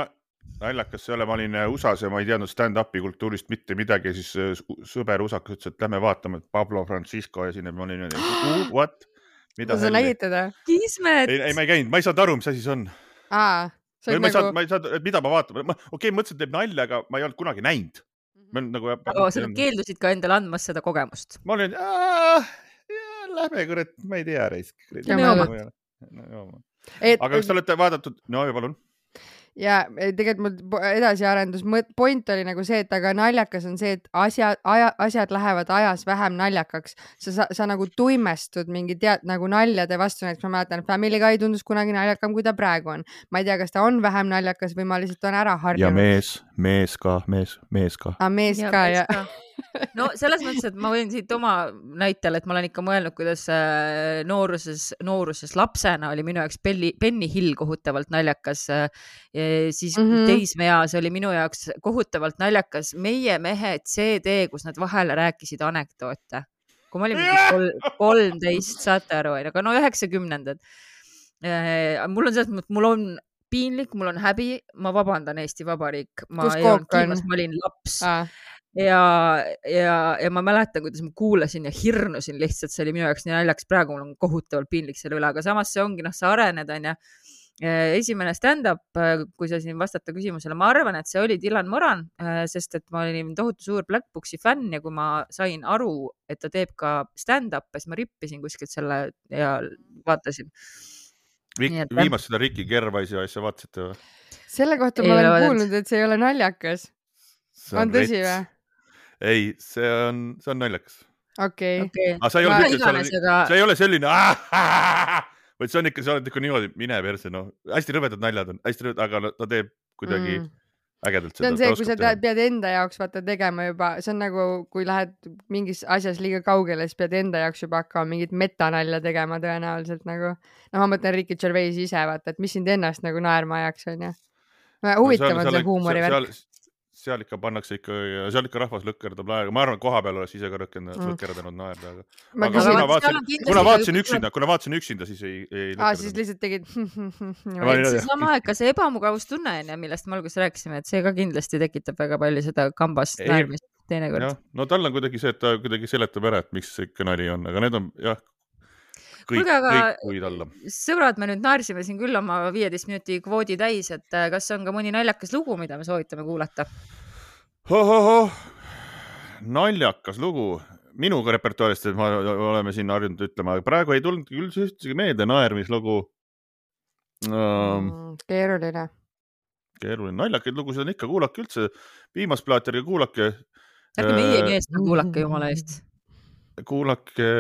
S2: naljakas see ei ole, ma olin äh, USA-s ja ma ei teadnud stand-up'i kultuurist mitte midagi, siis äh, sõber usakas ütles, et lähme vaatame, et Pablo Francisco esineb, ma olin niimoodi, what, mida
S3: sa nägid teda?
S1: Kismet.
S2: ei, ei, ma ei käinud, ma ei saanud aru, mis asi see on.
S3: aa,
S2: ma ei saanud,
S3: nagu,
S2: ma ei saanud, mida ma vaatan, ma okei okay,, mõtlesin, et teeb nalja, aga ma ei olnud kunagi näinud. ma olen nagu.
S1: aga sa keeldusid ka endale andmast seda kogemust.
S2: ma olin, lähme kurat, ma ei tea,
S3: jooma. et
S2: aga kas te olete vaadatud, no ja palun.
S3: Ja e, tegelikult mul edasiarendus, point oli nagu see, et aga naljakas on see, et asja, aja, asjad lähevad ajas vähem naljakaks. sa, sa, sa nagu tuimestud mingi tead nagu naljade vastu, näiteks ma mäletan, Family Guy tundus kunagi naljakam, kui ta praegu on. ma ei tea, kas ta on vähem naljakas või ma lihtsalt olen ära
S2: ja
S3: harjunud.
S2: mees, mees ka, mees, mees ka.
S3: aga mees ka ja, ja....
S1: No selles mõttes, et ma võin siit oma näitel, et ma olen ikka mõelnud, kuidas äh, nooruses, nooruses lapsena oli minu jaoks Belli, Benny Hill kohutavalt naljakas. siis mm. -hmm. teismeeas oli minu jaoks kohutavalt naljakas Meie mehe CD, kus nad vahele rääkisid anekdoote. kui ma olin mingi kol- kolmteist, saate aru, onju, aga no üheksakümnendad. mul on selles mõttes, mul on piinlik, mul on häbi, ma vabandan, Eesti Vabariik, ma ei olnud kiimas, ma olin laps
S3: Ah,
S1: ja, ja, ja ma mäletan, kuidas ma kuulasin ja hirnusin lihtsalt, see oli minu jaoks nii naljakas, praegu mul on kohutavalt piinlik selle üle, aga samas see ongi, noh, sa arened, onju. esimene stand-up, kui sa siin vastata küsimusele, ma arvan, et see oli Dylan Moran, sest et ma olin tohutu suur Black Boxi fänn ja kui ma sain aru, et ta teeb ka stand-up'e, siis ma rippisin kuskilt selle ja vaatasin.
S2: Viimast seda Ricky Gervaisi asja vaatasite või?
S3: selle kohta
S1: Ei
S3: ma
S1: ole
S3: olen kuulnud, et see ei ole naljakas. on tõsi või??
S2: ei, see on, see on naljakas.
S3: okei okay..
S1: okei,
S2: aga sa ei ole
S1: iganes, aga
S2: see ei ole selline, vaid see on ikka, sa oled ikka niimoodi, mine perse, noh, hästi rõvedad naljad on, hästi rõvedad, aga no ta teeb kuidagi
S3: Mm.
S2: ägedalt
S3: see
S2: seda.
S3: on see, kui sa tead, pead enda jaoks vaata tegema juba, see on nagu, kui lähed mingis asjas liiga kaugele, siis pead enda jaoks juba hakkama mingit metanalja tegema tõenäoliselt nagu. noh, ma mõtlen Ricky Gervais ise vaata, et mis sind ennast nagu naerma ajaks, onju. huvitav on see huumorivärk
S2: seal ikka pannakse ikka, seal ikka rahvas lõkkerdab naerga, ma arvan, et kohapeal oleks ise ka lõkkerdanud mm., lõkkerdanud naerda, aga. aga kuna vaatasin, kuna vaatasin üksinda, kuna vaatasin üksinda, siis ei, ei.
S3: aa, siis lihtsalt tegid <laughs>
S1: seesama, et ka see ebamugavustunne on ju, millest me alguses rääkisime, et see ka kindlasti tekitab väga palju seda kambast naermist teinekord.
S2: no tal on kuidagi see, et ta kuidagi seletab ära, et miks see ikka nali on, aga need on jah, kõik, kõik puid alla.
S1: sõbrad, me nüüd naersime siin küll oma viieteist minuti kvoodi täis, et äh, kas on ka mõni naljakas lugu, mida me soovitame kuulata?
S2: naljakas lugu minu repertuaarist, et me oleme siin harjunud ütlema, praegu ei tulnud küll ühtegi meelde naermislugu
S3: um,. keeruline.
S2: keeruline, naljakaid lugusid on ikka, kuulake üldse, viimast plaati ärge kuulake.
S1: ärge meiegi eest kuulake, jumala eest.
S2: Kuulake,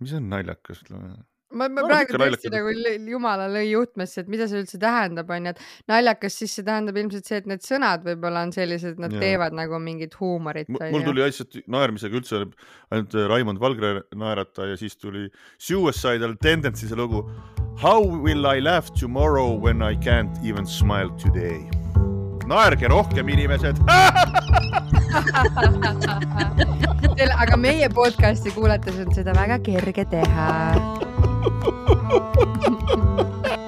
S2: mis on naljakas?
S3: ma, ma no, praegu tõesti nagu jumala lõi juhtmesse, et mida see üldse tähendab, onju, et naljakas, siis see tähendab ilmselt see, et need sõnad võib-olla on sellised, nad ja. teevad nagu mingit huumorit.
S2: mul tuli lihtsalt naermisega üldse ainult äh, Raimond Valgre naerata ja siis tuli Suicidal Tendencies lugu How will I laugh tomorrow when I can't even smile today? Naerge rohkem, inimesed <laughs>
S3: aga meie podcast'i kuulates on seda väga kerge teha. <laughs>